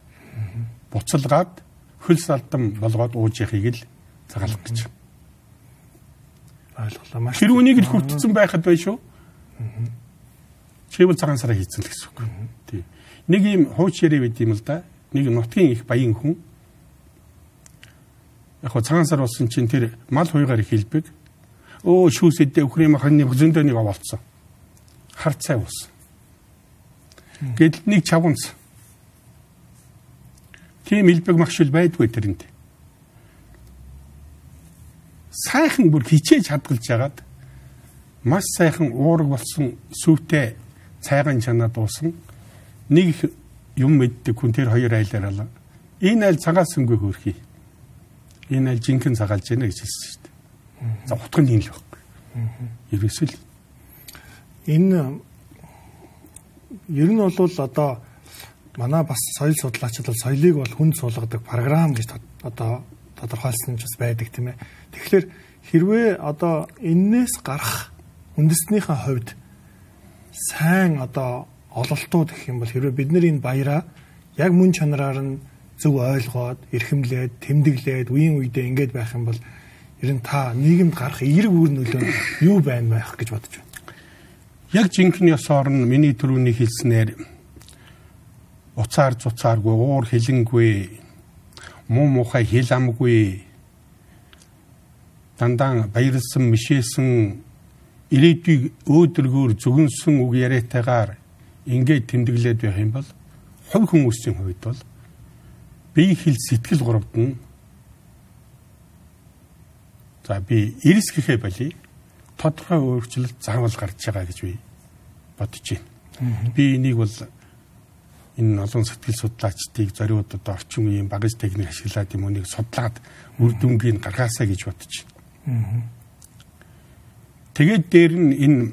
буцалгаад хөл салдам болгоод ууж яхийг л цагаалга гэж байна ойлголоо. Маш тэр үнийг л хүртсэн байхад бай шүү. Чивэл цагаан сараа хийцэн л гэсэн үг. Тий. Нэг юм хууч ярэ байд юм л да. Нэг нутгийн их баян хүн. Яг хоо цагаан сар болсон чинь тэр мал хуйгаар хэлбэг. Өө шүүсэдээ өхрийн махны зөндөөнийг оволцсон. Хар цай уусан. Гэтэл нэг чавганц. Тийм хэлбэг махшил байдгүй тэрэнд сайхан бүр хичээж хадгалж ягаад маш сайхан уураг болсон сүйтэй цайган чанаа дуусан нэг юм мэддэг хүн тэр хоёр айлаар алаа. Энэ айл цагаас өнгө хөрхий. Энэ айл жинхэнэ цагаалж яана гэж хэлсэн шүү дээ. За утга нь юм л байхгүй. Ерөөсөл энэ ер нь бол одоо манай бас соёл судлаачид бол соёлыг бол хүнд суулгадаг програм гэж одоо тодорхойлсон ч бас байдаг тийм ээ. Тэгэхээр хэрвээ одоо эннээс гарах үндэснийхээ хувьд сайн одоо ололтууд гэх юм бол хэрвээ бид нар энэ баяраа яг мөн чанараар нь зөв ойлгоод, эрхэмлээд, тэмдэглээд, үеийн үедээ ингэж байх юм бол ер нь та нийгэмд гарах эерэг үр нөлөө юу байна байх гэж бодож байна. Яг жинхэнэ ёс орн миний түрүүний хэлснээр уцаар цуцааргүй, уур хилэнгүй, муу мухай хил амгүй дандаа баярлсан, мишээсэн ирээдүйг өөдргөөр зүгэнсэн үг яриатайгаар ингээд тэмдэглээд байх юм бол хувь хүмүүсийн хувьд бол бие хэл сэтгэл гуравд нь за би эрс гэхээ болий тодорхой өөрчлөлт заавал гарч байгаа гэж би бодож байна. Би энийг бол энэ олон сэтгэл судлаачдыг зориуд одоо орчин үеийн багаж техник ашиглаад юм унийг судлаад үр дүнгийн гаргаасаа гэж бодож байна. Тэгээд дээр нь энэ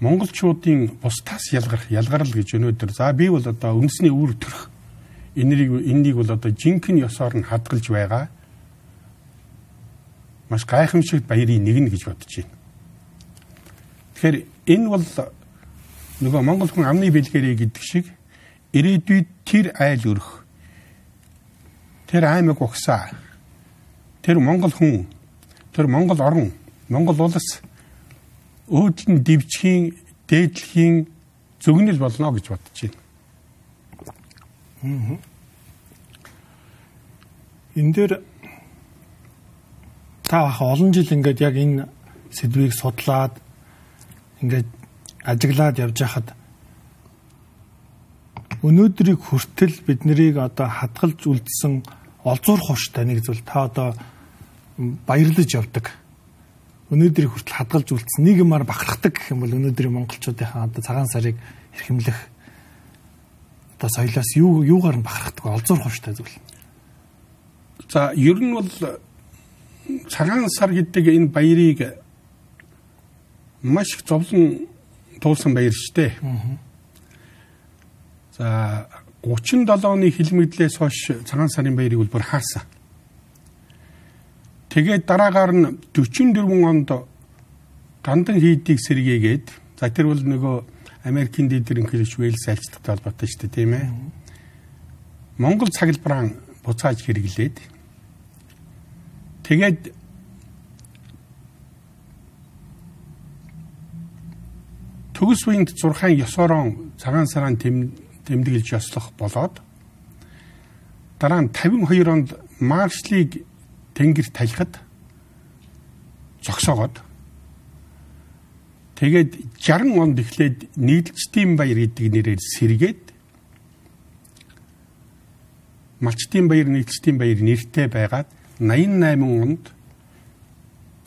монголчуудын бусдаас ялгарх ялгарл гэж өнөөдөр за би бол одоо үндэсний үр төрх энэрийг энэнийг бол одоо жинхэнэ ёсоор нь хадгалж байгаа маш гайхамшигт баярын нэг нь гэж бодож байна. Тэгэхээр энэ бол нөгөө монгол хүн амны бэлгэрээ гэдэг шиг ирээдүйд тэр айл өрх тэр аймаг угсаа тэр монгол хүн тэр монгол орн монгол улс өөдөл нь дивчхийн дээдлэхийн зөвгнөл болно гэж бодож байна. Энэ дээр та олон жил ингээд яг энэ сэдвийг судлаад ингээд ажиглаад явж хахад өнөөдрийг хүртэл бид нарыг одоо хадгалж үлдсэн олзуурах хууштай нэг зүйл та одоо баярлаж явдаг өнөөдрийг хүртэл хадгалж үлдсэн нийгмаар бахархдаг гэх юм бол өнөөдрийн монголчуудынхаа одоо цагаан сарыг эрхэмлэх одоо соёлоос юу юугаар нь бахархдаг олзуурах хууштай зүйл. За ер нь бол цагаан сар гэдэг энэ баярыг маш их зовлон туулсан баяр шүү дээ. За 37 оны хилмигдлээс хойш цагаан сарын баярыг бол бүр хаасан. Тэгээд дараагаар нь 44 онд гандан хийдийг сэргээгээд за тэр бол нөгөө Америкийн дэдэр инхлэж Вэлс альцдагтай холбоотой шүү дээ тийм ээ. Монгол цаглбараа буцааж хэрэглээд тэгээд төгс үеинд 6 ёсорон цагаан сараан тэмдэглэж ёслох болоод дараа нь 52 онд маршлиг тэнгэр талихад зогсоогоод тэгээд 60 онд эхлээд нийлжтийн баяр гэдэг нэрээр сэргээд малчтын баяр нийлжтийн баяр нэртэй байгаад 88 онд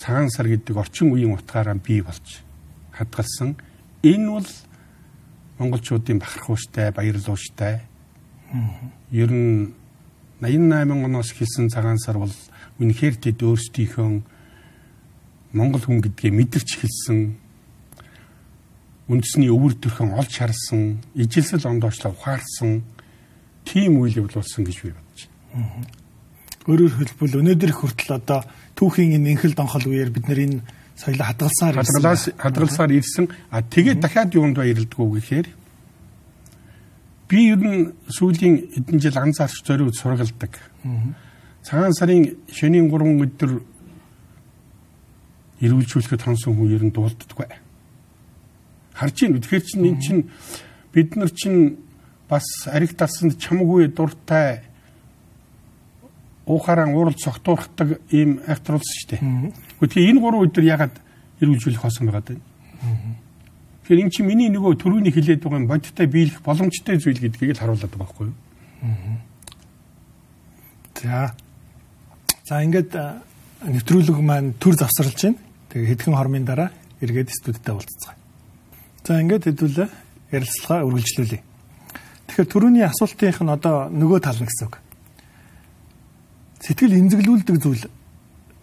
цагаан сар гэдэг орчин үеийн утгаараа бий болж хадгалсан. Энэ бол монголчуудын бахархууштай баярлууштай ер нь 88 оноос хэлсэн цагаан сар бол үнэхээр тэд өөрсдийнхөө Монгол хүн гэдгээ мэдэрч хэлсэн үндэсний өвөр төрхөн олж харсан, ижилсэл ондоочлоо ухаарсан тийм үйл явдал болсон гэж би бодож байна. Өөрөөр хэлбэл өнөөдөр хүртэл одоо түүхийн энэ инхэл донхол үеэр бид нар энэ соёлоо хадгалсаар хадгалаас хадгалсаар ирсэн. А тэгээд дахиад юунд баярлдгүү гэхээр би ер нь сүүлийн эдэн жил анзаарч зориуд сургалдаг. Цагаан сарын шөнийн 3 өдөр ирүүлжүүлэхэд хонсон хүн ер нь дуулддаггүй. Харж ийн тэгэхээр чинь эн чинь бид нар чинь бас ариг талсанд чамгүй дуртай уухаараа уурал цогтуурхдаг ийм айхтруулсан шүү дээ. Гэхдээ энэ 3 өдөр ягаад ирүүлжүүлэх хоосон байгаад байна? Тэгэхээр эн чинь миний нөгөө төрөүний хилээд байгаа бодиттой биелэх боломжтой зүйл гэдгийг л харуулдаг байхгүй юу? За За ингээд нэвтрүүлэг маань төр завсарлаж байна. Тэгээ хэдхэн хормын дараа эргээд студидтэй уулзцгаая. За ингээд хэдүүлээ ярилцлага үргэлжлүүлье. Тэгэхээр түрүүний асуултынх нь одоо нөгөө тал нь гэсэн үг. Сэтгэл эмзэглүүлдэг зүйл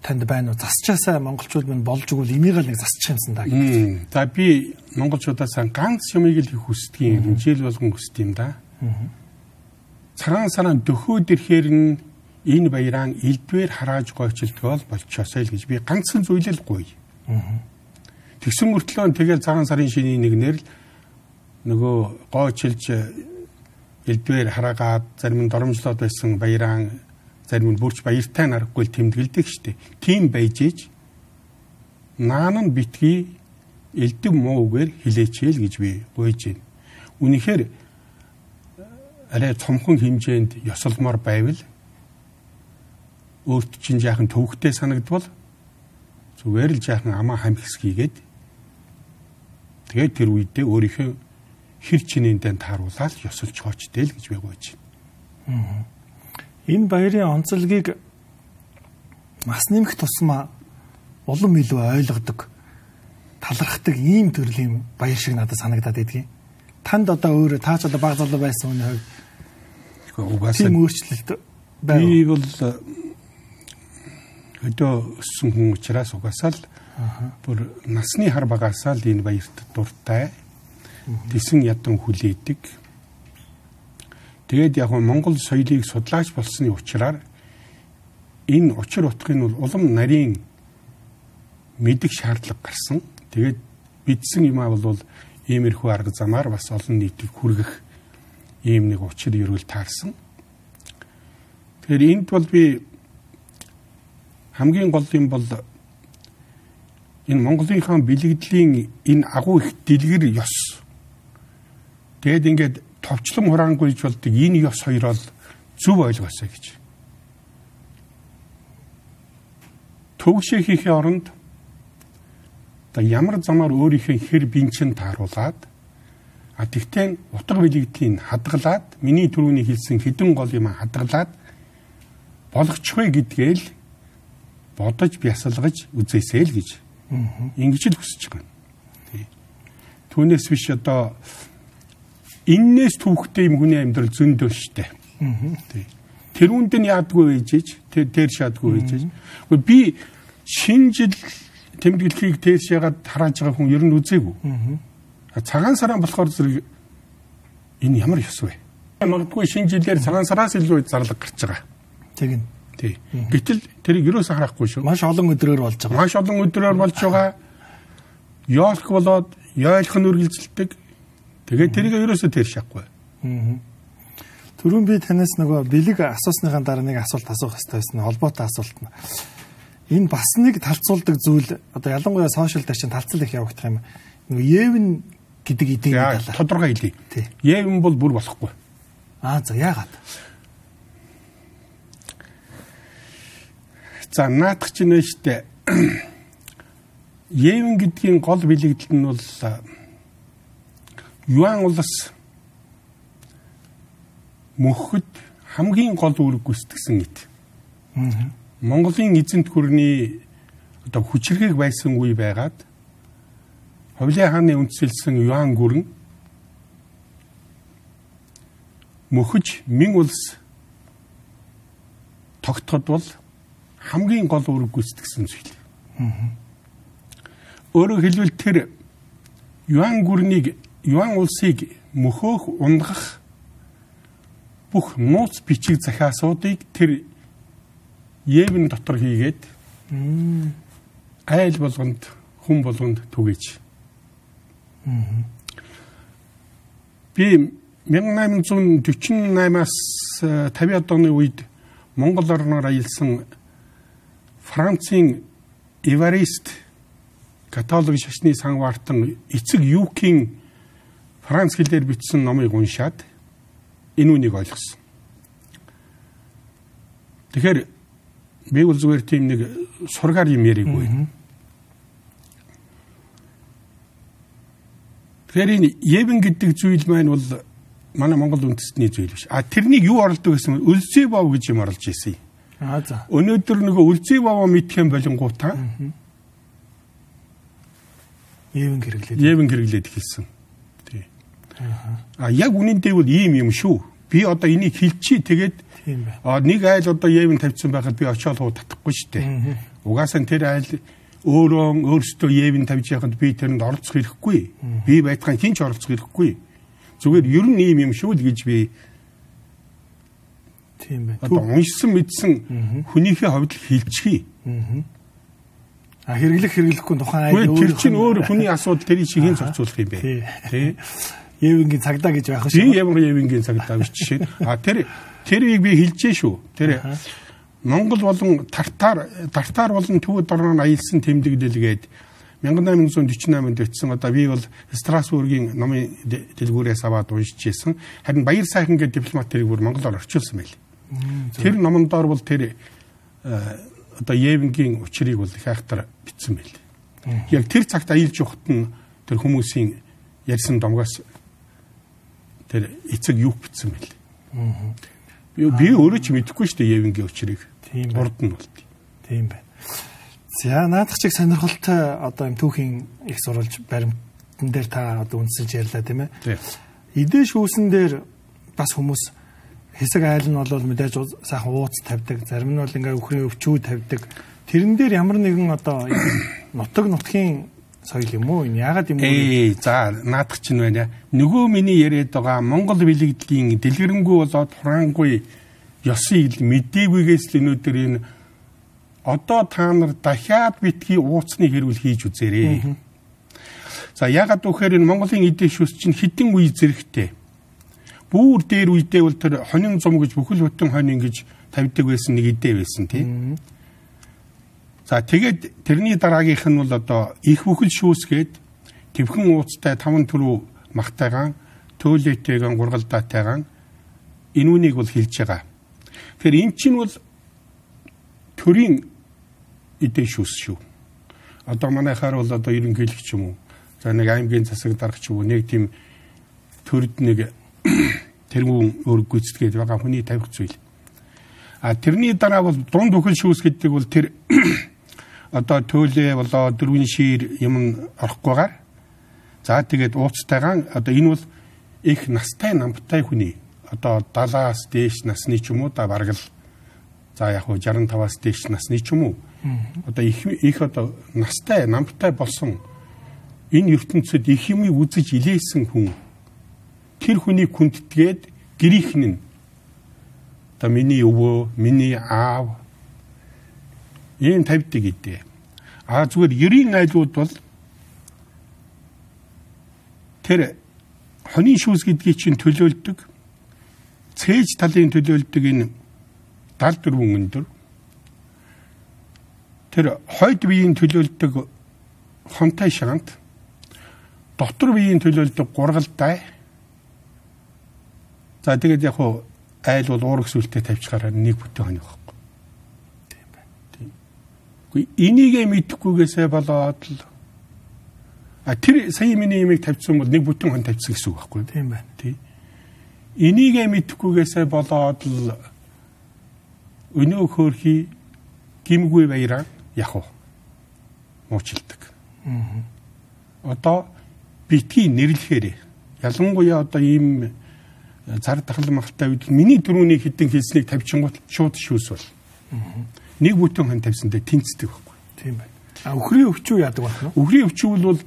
танд байна уу? Засчаасаа монголчууд минь болж игэл энийг л нэг засчих юмсан да гэж. За би монголчуудаас ганц юмыг л хийх хүсдэг юм. Жил болгон хүсдэг юм да. цагаан сараан дөхөөд ирэхээр нь энэ баяраан элдвэр харааж гойчлтгоол болчихосоо л гэж би ганцхан зүйлэл гоё. Тэгсэн мөртлөө тэгэл цагаан сарын шинийн нэгнэр л нөгөө гойчилж элдвэр хараагаад зарим нь доромжлоод байсан баяраан зарим нь бүрч баяртай нарахгүй тэмдэглэдэг штеп. Тийм байж иж наан нь битгий элдэв муугаар хилээчээл гэж би гуйж байна. Үнэхээр арай цомхон хэмжээнд ёсолмоор байвал өөрт чинь жаахан төвхтэй санагдвал зүгээр л жаахан амаа хамхисгийгээд тэгээд тэр үедээ өөрийнхөө хэр чинээндээ тааруулаад ёсолж хоочтой л гэж гуйж байна. Энэ баярын онцлогийг нас нэмэх тусмаа улам илүү ойлгодог талархдаг ийм төрлийн баяр шиг надад санагдаад байдгийг. Танд одоо өөр таач одоо баг залуу байсан хүний хувьд угаасаа тийм өөрчлөлт байв. Би бол өдөө өссөн хүн учраас угаасаа л бүр насны хар багасаа л энэ баярт дуртай. Тэсэн ядан хүлээдэг. Тэгээд яг нь Монгол соёлыг судлаач болсны учраас энэ учир утгыг нь бол улам нарийн мэдих шаардлага гарсан. Тэгээд бидсэн юм аа бол иймэрхүү арга замаар бас олон нийтэд хүргэх ийм нэг учир ерөөл таарсан. Тэгэхээр энд бол би хамгийн гол юм бол энэ Монголынхаа бэлэгдлийн энэ агуу их дэлгэр ёс. Тэгэд ингээд товчлон хураангуйж болдог энэ ёс хоёроо зөв ойлгосоо гэж. Төгшөө хийхээ оронд одоо ямар замаар өөрийнхөө хэр бинчин тааруулаад а тэгтээ утга бэлэгдлийн хадгалаад миний түрүүний хэлсэн хідэн гол юм хадгалаад болгочихвэ гэдгээл бодож бясалгаж үзээсэй л гэж. Ингэж л хүсэж байгаа. Түүнээс биш одоо иннээс түүхтэй юм хүний амьдрал зөндөө штэ. Тэрүүнд нь яадгүй байж ич тэр тэр шаадгүй байж ич. Би шинэ жил тэмдэглэхийг тээш ягаад харааж байгаа хүн ер нь үзээгүй. Цагаан сараа болохоор зэрэг энэ ямар ёс вэ? Магадгүй шинэ жилээр цагаан сараас илүү зарлаг гарч байгаа. Тэгнь. Тий. Гэтэл тэрийг юусаа харахгүй шүү. Маш олон өдрөөр болж байгаа. Маш олон өдрөөр болж байгаа. Ёолх болоод ёйлхон үргэлжилдэг. Тэгээд тэрийг юусаа тэр шахгүй. Аа. Түрүүн би танаас нөгөө бэлэг асуусныхаа дараа нэг асуулт асуух хэрэгтэй байсан. Холбоотой асуулт нь. Энэ бас нэг талцуулдаг зүйл одоо ялангуяа сошиал дээр чинь талцал их явагдах юм. Нөгөө Евн гэдэг эдийн талаар тодорхой хэлье. Евн бол бүр болохгүй. Аа за яагаад? За наадах чинь штэ. Евен гэдгийн гол бэлэгдэл нь бол юан улс мөхөд хамгийн гол үүрэг гүйцэтгсэн нийт. Монголын эзэнт гүрний одоо хүчрхэг байсан үе байгаад Ховлын хааны үндсэлсэн юан гүрэн мөхөж мэн улс тогтоход бол хамгийн гол үүрэг гүйцэтгсэн зүйл. Өөрөөр хэлбэл тэр юан гүрнийг юан улсыг мөхөөх унгах бүх нууц бичиг захиасуудыг тэр Евен дотор хийгээд айл болгонд хүн болгонд түгэж. Би 1848-аас 50-аад оны үед Монгол орноор аялсан Францын Эварист католик шашны сан вартан эцэг Юкийн Франц хэлээр бичсэн номыг уншаад энэ үнийг ойлгосон. Тэгэхээр би бол зүгээр тийм нэг сургаар юм яриггүй. Тэгэхээр энэ Евен гэдэг зүйл маань бол манай Монгол үндэстний зүйл биш. А тэрнийг юу оролдог гэсэн өлзий бов гэж юм оруулж ирсэн юм. Аа за. Өнөөдөр нөгөө үлзий баваа мэдэх юм болонгуудаа Евен хэрэглээд. Евен хэрэглээд хэлсэн. Аа яг үнэндээ бол ийм юм шүү. Би одоо энийг хэлчихье тэгээд аа нэг айл одоо Евен тавьсан байхад би очиод хуу татахгүй шүү дээ. Угаасаа тэр айл өөрөө өөрсдөө Евен тавьж яхад би тэрэнд оролцох хэрэггүй. Би байтхан хинч оролцох хэрэггүй. Зүгээр ер нь ийм юм шүү л гэж би Тийм байна. Одоо уншсан мэдсэн хүнийхээ хувьд хилчхий. А хэрэглэх хэрэглэхгүй тухайн айл тэр чинь өөр хүний асуудал тэрийг хийн зохицуулах юм бэ. Тий. Евингийн цагдаа гэж байх шүү. ямар явингийн цагдаа биш жишээ. А тэр тэрийг би хэлжээ шүү. Тэр Монгол болон Тартар Тартар болон Төв дорноо аялсан тэмдэглэлгээд 1848 онд бичсэн одоо би бол Страсбургийн номын дэ- дэлгүүрээс аваад уншиж ирсэн. Харин Баяр сайхан гэдэг дипломат тэрийг бүр монголоор орчуулсан байл. Тэр номон доор бол тэр э, одоо Евингийн учрыг бол их айхтар бичсэн байл. Яг тэр цагт аялж явахт нь тэр хүмүүсийн ярьсан домгоос тэр эцэг юу бичсэн байл. Би би өөрөө ч мэдэхгүй шүү дээ Евингийн учрыг. Тийм. Урд нь болт. Тийм байна. За наадах чиг сонирхолтой одоо юм түүхийн их сурвалж баримтан дээр та одоо үнсэлж ярьлаа тийм ээ. Идэ шүүсэн дээр бас хүмүүс хэсэг айл нь бол мэдээж сайхан ууц тавьдаг, зарим нь бол ингээ өхрийн өвчүү тавьдаг. Тэрэн дээр ямар нэгэн одоо *coughs* нутаг нутгийн соёл юм уу? Энэ яагаад юм бэ? Ээ за наадах чинь байна. Нөгөө миний яриад байгаа Монгол билэгдлийн дэлгэрэнгүй болоод хураангүй ёсын ил мэддээгүйгээс л өнөөдөр энэ одоо та нар дахиад битгий ууцны хэрүүл хийж үзээрэй. За ягаад вэхээр энэ Монголын эдийн шүүс чинь хідэн үе зэрэгтэй. Бүүр дээр үедээ бол тэр хонин зум гэж бүхэл бүтэн хонин гэж тавьдаг байсан нэг эдээ байсан тийм. За тэгээд тэрний дараагийнх нь бол одоо их бүхэл шүүсгээд твхэн ууцтай таван түрүү махтайгаан төөлөйтэйгэн гургалдаатайгаан энүүнийг бол хэлж байгаа. Тэгэхээр эн чинь бол төрийн эдэн шүүс шүү. Одоо манайхаар бол одоо ерөнхийлөгч юм уу? За нэг аймгийн засаг даргач юм уу? Нэг тийм төрд нэг *coughs* тэрүүн өөр гүйцэтгээд байгаа хүний тавих зүйл. А тэрний дараа бол дунд бүхэл шүүс гэдэг бол тэр *coughs* одоо төөлөө болоо дөрвөн шир юм орохгүйгээр за тэгээд ууцтайгаан одоо энэ бол их настай намтай хүний одоо 70-аас дээш насны ч юм уу да бараг л за яг хуу 65-аас дээш насны ч юм уу. Одоо их их одоо настай намтай болсон энэ ертөнцид их юмыг үзэж илээсэн хүн тэр хүнийг хүндэтгээд гэрийнхэн нь одоо миний өвөө, миний аав ийм тавьдаг идэ. А зүгээр ерийн айлууд бол тэр хонин шүүс гэдгийг чинь төлөөлдөг цээж талын төлөөлдөг энэ 74 өндөр тэр хойд биеийн төлөөлдөг хонтой шагант дотор биеийн төлөөлдөг гургалдай за тэгээд яг хуу айл бол уурах сүлтээ тавьчихаараа нэг бүтэн хоног байхгүй. Үгүй энийгээ мэдэхгүйгээсээ болоод л а тэр сая миний имийг тавьсан бол нэг бүтэн хон тавьсан гэсэн үг байхгүй. Тийм байна. Тий. Энийгээ мэдэхгүйгээсээ болоод л өнөө хөөрхи гимгүй баяраа уу муучилдаг. Одоо битгий нэрлэхээр ялангуяа одоо ийм зар дахал махалтай үед миний дөрөвний хідэн хэлснийг тавьчихгоот шууд шүүс бол. Нэг бүтэн хон тавьсандаа тэнцдэг байхгүй. Тийм байна. А өхрийн өвчүү яадаг байна уу? Өврийн өвчүүл бол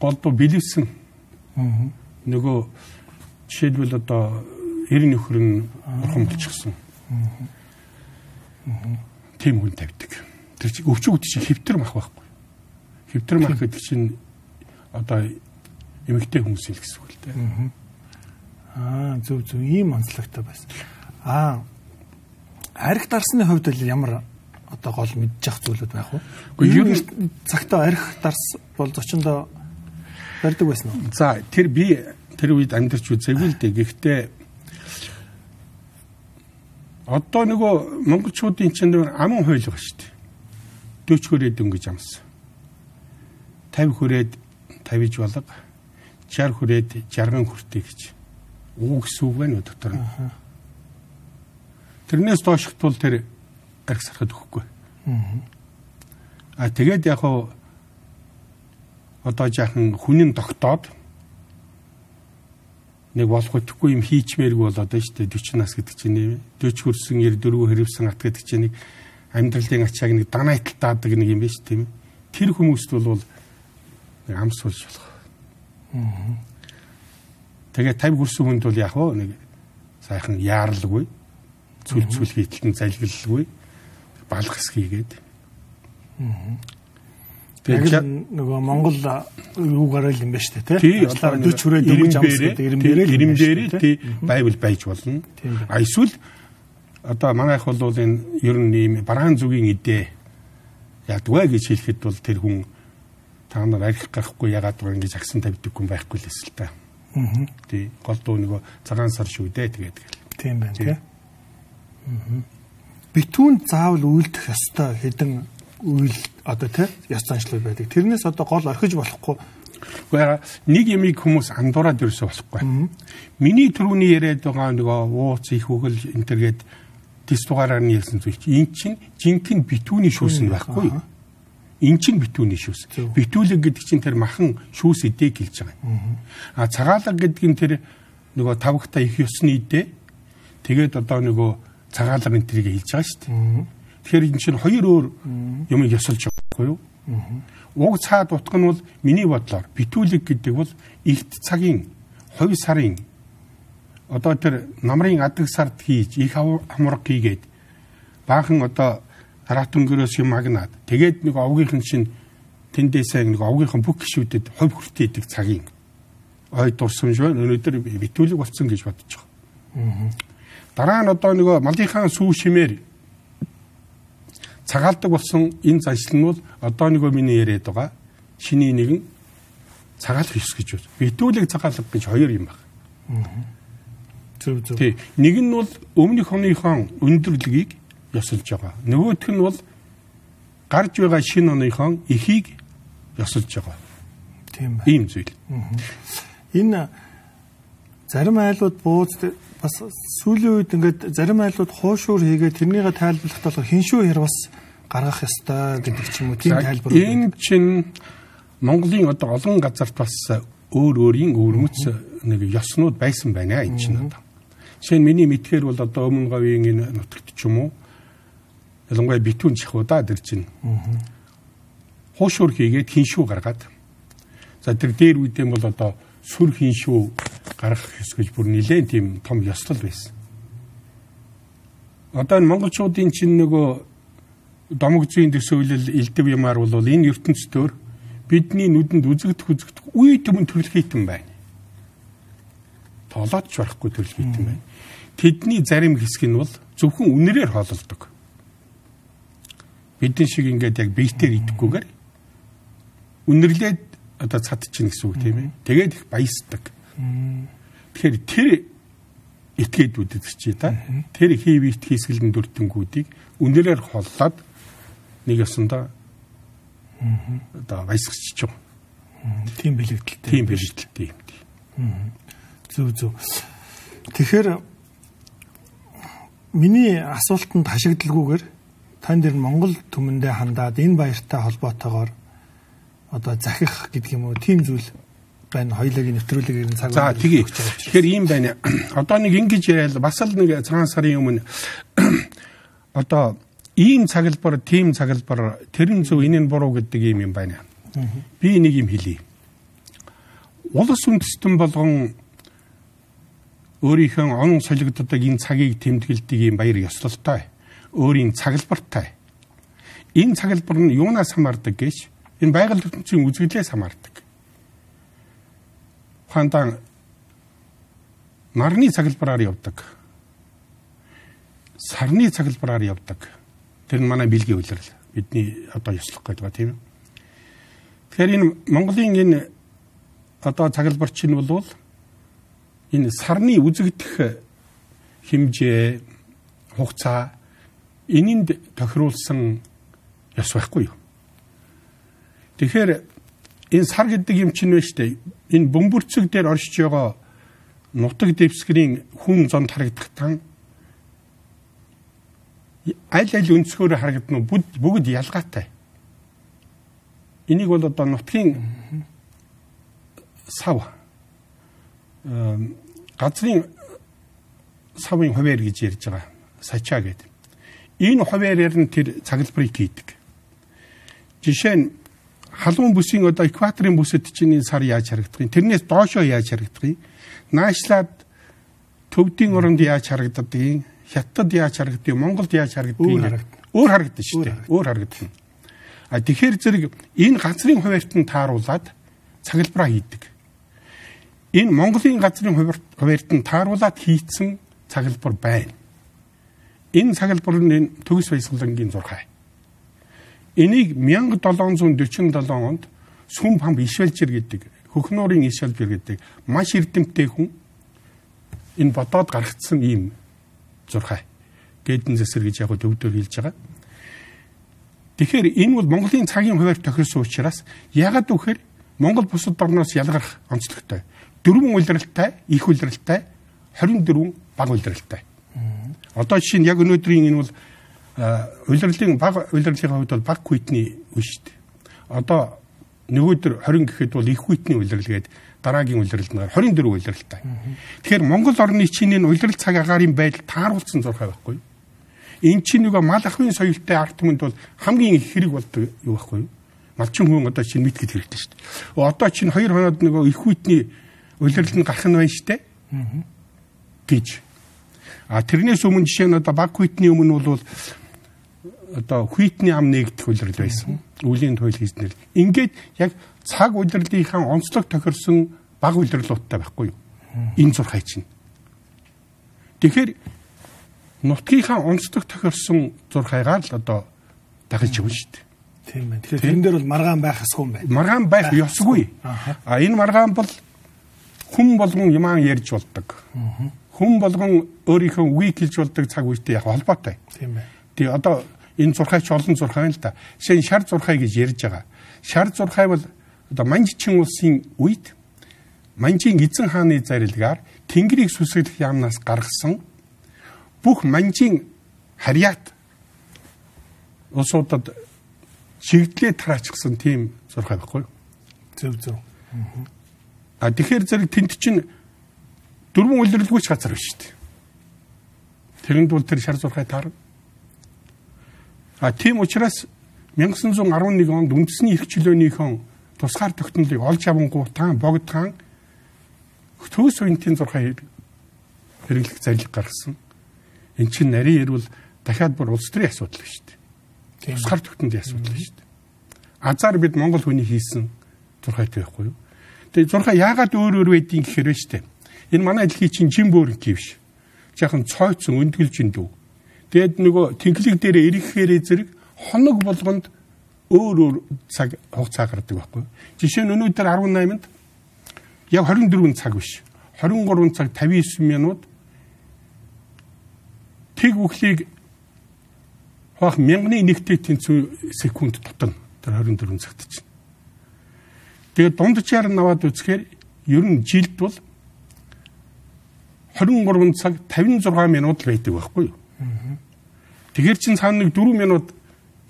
голдуу бэлэвсэн нөгөө жишээлбэл одоо 90 нөхөр нь бурхан болчихсон. Тийм хүн тавьдаг. Тэр чинь өвчүүд чинь хэвтэр мах байхгүй. Хэвтэр мах гэдэг чинь одоо эмэгтэй хүмүүсийн л гэсэн үг л дээ. Аа зөв зөв ийм онцлогтой байсан. Аа арх дарсны хувьд бол ямар одоо гол мэдчих зүйлүүд байх вэ? Үгүй, ер нь- цагтаа арх дарс бол зочиндоо барьдаг байсан уу? За тэр би тэр үед амьдарч үзээгүй л дээ. Гэхдээ одоо нөгөө монголчуудын чинь нөр аман хойл байгаа шүү дээ. 40 хүрээд өнгөж амсан. 50 хүрээд 50 болго 60 хүрээд 60 хүртээ гэж. Уу гэсэн үг байна уу дотор нь. Тэрнээс доошхт бол тэр арх сарахад өгөхгүй. А тэгээд яг хуу одоо жаахан хүнийн тогтоод нэг болох үтгэхгүй юм хийчмээргүй болоод байна шүү дээ 40 нас гэдэг чинь нэ 40 хүрсэн 94 хэрэгсэн ат гэдэг чинь нэг амьдралын ачааг нэг данайтал даадаг нэг юм шүү тийм тэр хүмүүст бол нэг амс болж болох. Тэгээ 50 хүрсэн хүнд бол яг нэг сайхан яаралгүй Цүл цүл хийтэлтэн залгилгүй балгас хийгээд. Тэгээд нөгөө Монгол юу гараал юм ба штэ тий. Одоо 40 хүрээ дөнгөж амсдаг ирэмдэрээ ирэмдэрээ тий байвал байж болно. А эсвэл одоо манайх бол энэ ер нь ийм бараан зүгийн идэ ядгүй гэж хэлэхэд бол тэр хүн та нар арих гарахгүй ягаад байгаа ингэж агсан тавьдаг хүн байхгүй л эсэл та. Аа. Тий. Гол дуу нөгөө цагаан сар шүү дээ тэгээд гэл. Тийм байна тий. Битүүн заавал үйлдэх ёстой хэдэн үйл одоо тий ёс заншлууд байдаг. Тэрнээс одоо гол орхиж болохгүй Гэхдээ нэг ямиг хүмүүс андуураад ерөөсө болохгүй. Миний түрүүний яриад байгаа нөгөө ууц их өгөл энтергээд дис дугаараар нь ярьсан зүйл чинь эн чинь жинхэнэ битүүний шүүс нь байхгүй. Эн чинь битүүний шүүс. Битүүлэг гэдэг чинь тэр махан шүүс эдэг хэлж байгаа. А цагаалга гэдэг нь тэр нөгөө тавхта их ёсны идэ. Тэгээд одоо нөгөө цагаалга энэ тэрийг хэлж байгаа шүү дээ. Тэгэхээр энэ чинь хоёр өөр юм ёсолж байгаа байхгүй юу? Уг цаад утга нь бол миний бодлоор битүүлэг гэдэг бол ихт цагийн 2 сарын одоо тэр намрын адаг сард хийж их хамраг хийгээд баахан одоо хараатөнгөрөөс юм агнаад тэгээд нэг овгийнхэн чинь тэндээсээ нэг овгийнхэн бүх гişүүдэд хувь хүртээ идэг цагийн ой дурсамж байна өнөөдөр битүүлэг болсон гэж бодож байгаа. Дараа нь одоо нөгөө малынхаа сүү шимээр цагаалдаг болсон энэ заншил нь бол одоо нөгөө миний яриад байгаа шиний нэгэн цагаалах ёс гэж байна. Битүүлэг цагаалах гэж хоёр юм байна. Зөв зөв. Тий. Нэг нь бол өмнөх оныхон өндөрлөгийг ёсолж байгаа. Нөгөөх нь бол гарч байгаа шинэ оныхон эхийг ёсолж байгаа. Тийм байна. Ийм зүйл. Энэ зарим айлууд бууз бас сүүлийн үед ингээд зарим айлууд хуушуур хийгээд тэрнийгээ тайлбарлахдаа хиншүү хэр бас гаргах ёстой гэдэг ч юм уу тийм тайлбар. Энэ чинь Монголын одоо олон газарт бас өөр өөрийн өвөрмөц нэг ёснууд байсан байна энэ чинь одоо. Жишээ нь миний мэдхээр бол одоо өмнө говийн энэ нутагт ч юм уу ялангуяа битүүн чихудаа тэр чинь. Хуушуур хийгээд хиншүү гаргаад. За тэр дээр үедээ бол одоо сүр хиншүү гаргах ёс гэж бүр нэлээд тийм том ёслол байсан. Одоо энэ монголчуудын чинь нөгөө домог зүйн төсөөлөл элдв юмар бол энэ ертөнцийн бидний нүдэнд үзэгдэх үзэгдэх үе төмөн төрөлхийтэн байна. Толоодч барахгүй төрөлхийтэн байна. Тэдний зарим хэсэг нь бол зөвхөн үнэрээр хоололдог. Бидний шиг ингээд яг биетээр идэхгүйгээр үнэрлээд одоо цад чинь гэсэн үг тийм ээ. Тэгээд их баясдаг. Тэгэхээр тэр этгээдүүд чи та тэр хий биет хийсгэлэн дүртэнгүүдийг үнэрээр холлоод нэг ёсондоо одоо баясгч юм. Тийм бэлэгдэлтэй. Тийм бэлэгдэлтэй юм. Зүг зүг. Тэгэхээр миний асуултанд хашигдалгүйгээр тань дээр Монгол түмэндээ хандаад энэ баяртай холбоотойгоор одоо захих гэдэг юм уу тийм зүйл байна хоёулагийн нэвтрүүлгээр нь цаг За тгий. Тэгэхээр ийм байна. Одоо нэг ингэж яриад бас л нэг цагаан сарын өмнө *clears throat* одоо ийм цаглбар, тийм цаглбар тэрэн зөв энэ нь буруу гэдэг юм юм байна. Би нэг юм хэлье. Улс үндэстэн болгон өөрийнхөө он солигддог энэ цагийг тэмдэглэдэг юм баяр ёслолтой. Өөрийн цаглбартай. Энэ цаглбар нь юунаас хамаардаг гэж энэ байгаль ертөнцийн үзэгдлээс хамаардаг. Ухаантай нарны цаглбараар явдаг. Сарны цаглбараар явдаг. Тэр нь манай бэлгийн үйлрэл. Бидний одоо ёслох гэдэг ба тийм. Тэгэхээр энэ Монголын энэ одоо цаглбар чинь бол энэ сарны үзэгдэх хэмжээ хугацаа энэнд тохируулсан ёс байхгүй юу? Тэгэхээр энэ сар гэдэг юм чинь шүү дээ. Энэ бөмбөрцөг дээр оршиж байгаа нутаг дэвсгэрийн хүн зонд харагдахтан аль аль өнцгөөр харагдана бүгд ялгаатай. Энийг бол одоо нутгийн сав газрын савын хуваар гэж ярьж байгаа. Сачаа гэдэг. Энэ хуваараар нь тэр цаглбарыг хийдэг. Жишээ нь халуун бүсийн одоо экваторын бүсэд чинь энэ сар яаж харагдах юм? Тэрнээс доошоо яаж харагдах юм? Наашлаад төвдийн оронд яаж харагддаг юм? Хятад яаж харагддаг, Монголд яаж харагддаг өөр харагдана шүү дээ. Өөр харагдана. А тэгэхээр зэрэг энэ газрын хуваарьт нь тааруулаад цаглбараа хийдэг. Энэ Монголын газрын хуваарьт нь тааруулаад хийцэн цаглбар байна. Энэ цаглбар нь төгс баясгалангийн 6. Энийг 1747 онд Сүм хам Ишвэлжир гэдэг хөхнөрийн Ишвэлжир гэдэг маш эрдэмтдээ хүн энэ бодоод гаргацсан ийм 6 гэдэн зэсэр гэж яг төвдөр хэлж байгаа. Тэгэхээр энэ бол Монголын цагийн хуваар тохирсон учраас ягаад вэхээр Монгол бусад орноос ялгарх онцлогтой. Дөрвөн улиралтай, их улиралтай, 24 бага улиралтай. Одоо жишээ нь яг өнөөдрийн энэ бол улирлын бага улирлын хувьд бол бага квитний үе шүү дээ. Одоо нөгөөдөр 20 гэхэд бол их квитний улирал гээд дараагийн улиралд нь 24 улиралтай. Тэгэхээр Монгол орны чиний улирал цаг агаарын байдал тааруулсан зурхай байхгүй юу? Эн чинь нөгөө мал ахын соёлтой арт түмэнд бол хамгийн их хэрэг болдог юу байхгүй юу? Малчин хүн одоо чинь мэдгэд хэрэгтэй шүү дээ. Одоо чинь хоёр хоноод нөгөө их үтний улирал нь гарах нь байна шүү дээ. гэж. А тэрнээс өмнө жишээ нь одоо баг хүйтний өмнө бол одоо хүйтний ам нэгдэх улирал байсан. Үлийн туйл хийснээр. Ингээд яг цаг улирлынхаа онцлог тохирсон баг улирлуудтай байхгүй юу? Энэ зурхай чинь. Тэгэхээр нутгийнхаа онцлог тохирсон зурхайгаар л одоо дагаж явна шүү дээ. Тийм байна. Тэгэхээр тэрэн дээр бол маргаан байх ёсгүй юм байна. Маргаан байх ёсгүй. А энэ маргаан бол хүн болгон юмаа ярьж болдог. Хүн болгон өөрийнхөө үгийг хэлж болдог цаг үетэй яг холбоотой. Тийм байна. Тэгээ одоо энэ зурхайч олон зурхай л да. Жишээ нь шар зурхай гэж ярьж байгаа. Шар зурхай бол одоо Манжчин улсын үед Манжийн эзэн хааны зарилгаар Тэнгэрийг сүсгэх яамнаас гаргасан бүх манжийн харьяат улсуудад чигдлээ тараачихсан тийм зурхай байхгүй юу? Зөв зөв. А тэгэхээр зэрэг тэнд чинь дөрвөн улирлгүйч газар биш дээ. Тэрэнд бол тэр шар зурхай таарна. А тийм учраас 1911 онд үндэсний эрх чөлөөнийхэн тусгаар тогтнолыг олж авангуутаан богдхан төөс үеийн зурхай хэрэглэх зарлиг гаргасан. Эн чинь нарийн ирвэл дахиад бүр улс төрийн асуудал шүү дээ. Тусгаар тогтнолын асуудал шүү дээ. Азар бид Монгол хүний хийсэн зурхайт байхгүй юу? Тэгээ зурхай яагаад өөр өөр байдгийг гэхээр байна шүү дээ. Энэ манай дэлхий чинь жин бөөрн кивш. Жаахан цойцсон өндгөлж индүү. Тэгэд нөгөө тэнхлэг дээр ирэхээрээ зэрэг хоног болгонд өөр өөр цаг хугацаа гардаг байхгүй. Жишээ нь өнөөдөр 18-нд яг 24 цаг биш. 23 цаг 59 минут тэг бүхлийг хавах мянганы нэгтэй тэнцүү секунд тутана. Тэр 24 цагт чинь. Тэгээд дунджаар наваад үзэхээр ер нь жилд бол 23 цаг 56 минут л байдаг байхгүй юу? Тэгэхэр чин цаана нэг 4 минут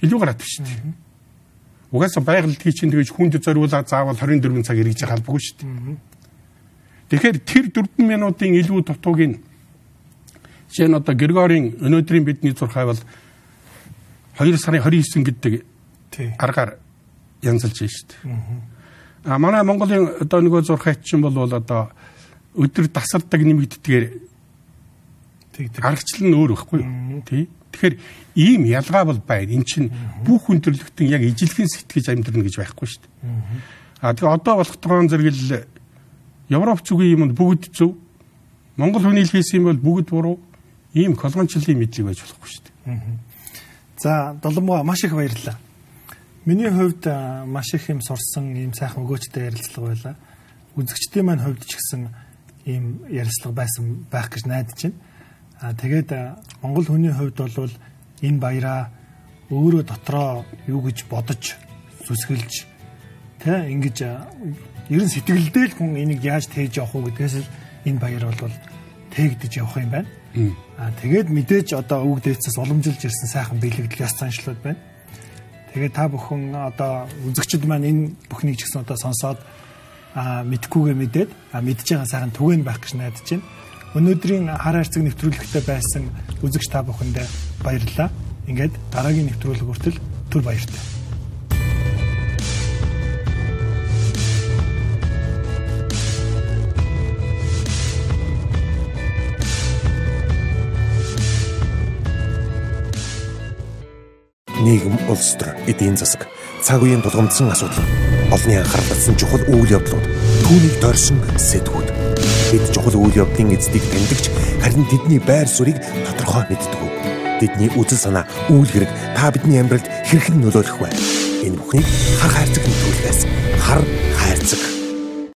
илүү гараад шүү дээ. Угаасаа байгальдгийн чинь тэгэж хүнд зориулаад заавал 24 цаг эргэж халбгүй шүү дээ. Тэгэхээр тэр 4 минутын илүү дутууг нь Жишээ нь одоо Григорийн өнөөдрийн бидний зурхай бол 2 сарын 29 гэдэг аргаар янзалж байна шүү дээ. А манай Монголын одоо нөгөө зурхайч чинь бол одоо өдөр тасардаг нэмэгддгээр аргачлал нь өөр байхгүй юу? Тий. Тэгэхээр ийм ялгаа бол байна. Эн чинь бүх хүндрэлтэн яг ижилхэн сэтгэж амьдрна гэж байхгүй шүү дээ. А тэгээ одоо болох тоон зэрэгэл Европ зүгийн юмд бүгд зөв. Монгол хүний хийсэн юм бол бүгд буруу ийм колгончлын мэдлэг байж болохгүй шүү дээ. За доломгоо маш их баярлалаа. Миний хувьд маш их юм сурсан ийм сайхан өгөөчтэй ярилцлага байлаа. Үзэгчдийн маань хувьд ч гэсэн ийм ярилцлага байсан байх гэж найдаж байна. Аа тэгээд Монгол хүний хувьд бол энэ баяраа өөрөө дотроо юу гэж бодож сүсгэлж тэ ингэж ерэн сэтгэлдээ л хүн энийг яаж тээж явах уу гэдгээс л энэ баяр бол тээгдэж явах юм байна. Аа тэгээд мэдээж одоо өвөг дээдсээс уламжилж ирсэн сайхан бэлэгдэл яс заншлууд байна. Тэгээд та бүхэн одоо үзэгчд маань энэ бүхнийг ч гэсэн одоо сонсоод аа мэдхгүйгээ мэдээд аа мэдж байгаа сайхан түгээн байх гэж найдаж байна. Өнөөдрийн хар хайрцаг нэвтрүүлэгтээ байсан үзэгч та бүхэндээ баярлалаа. Ингээд дараагийн нэвтрүүлэг хүртэл түр баяртай. нийгэм улс төр эдийн засаг цаг үеийн тулгымдсан асуудал олонний анхаарал татсан чухал үйл явдлууд түүнийг дорсон сэдвүүд Бид чухал үйл явдлын эздийг таньдагч харин тэдний байр суурийг тодорхой мэддэг. Тэдний үзэл санаа, үйл хэрэг та бидний амьдралд хэрхэн нөлөөлөх вэ? Энэ бүхнийг хар хайрцаг нөтөлдөөс хар хайрцаг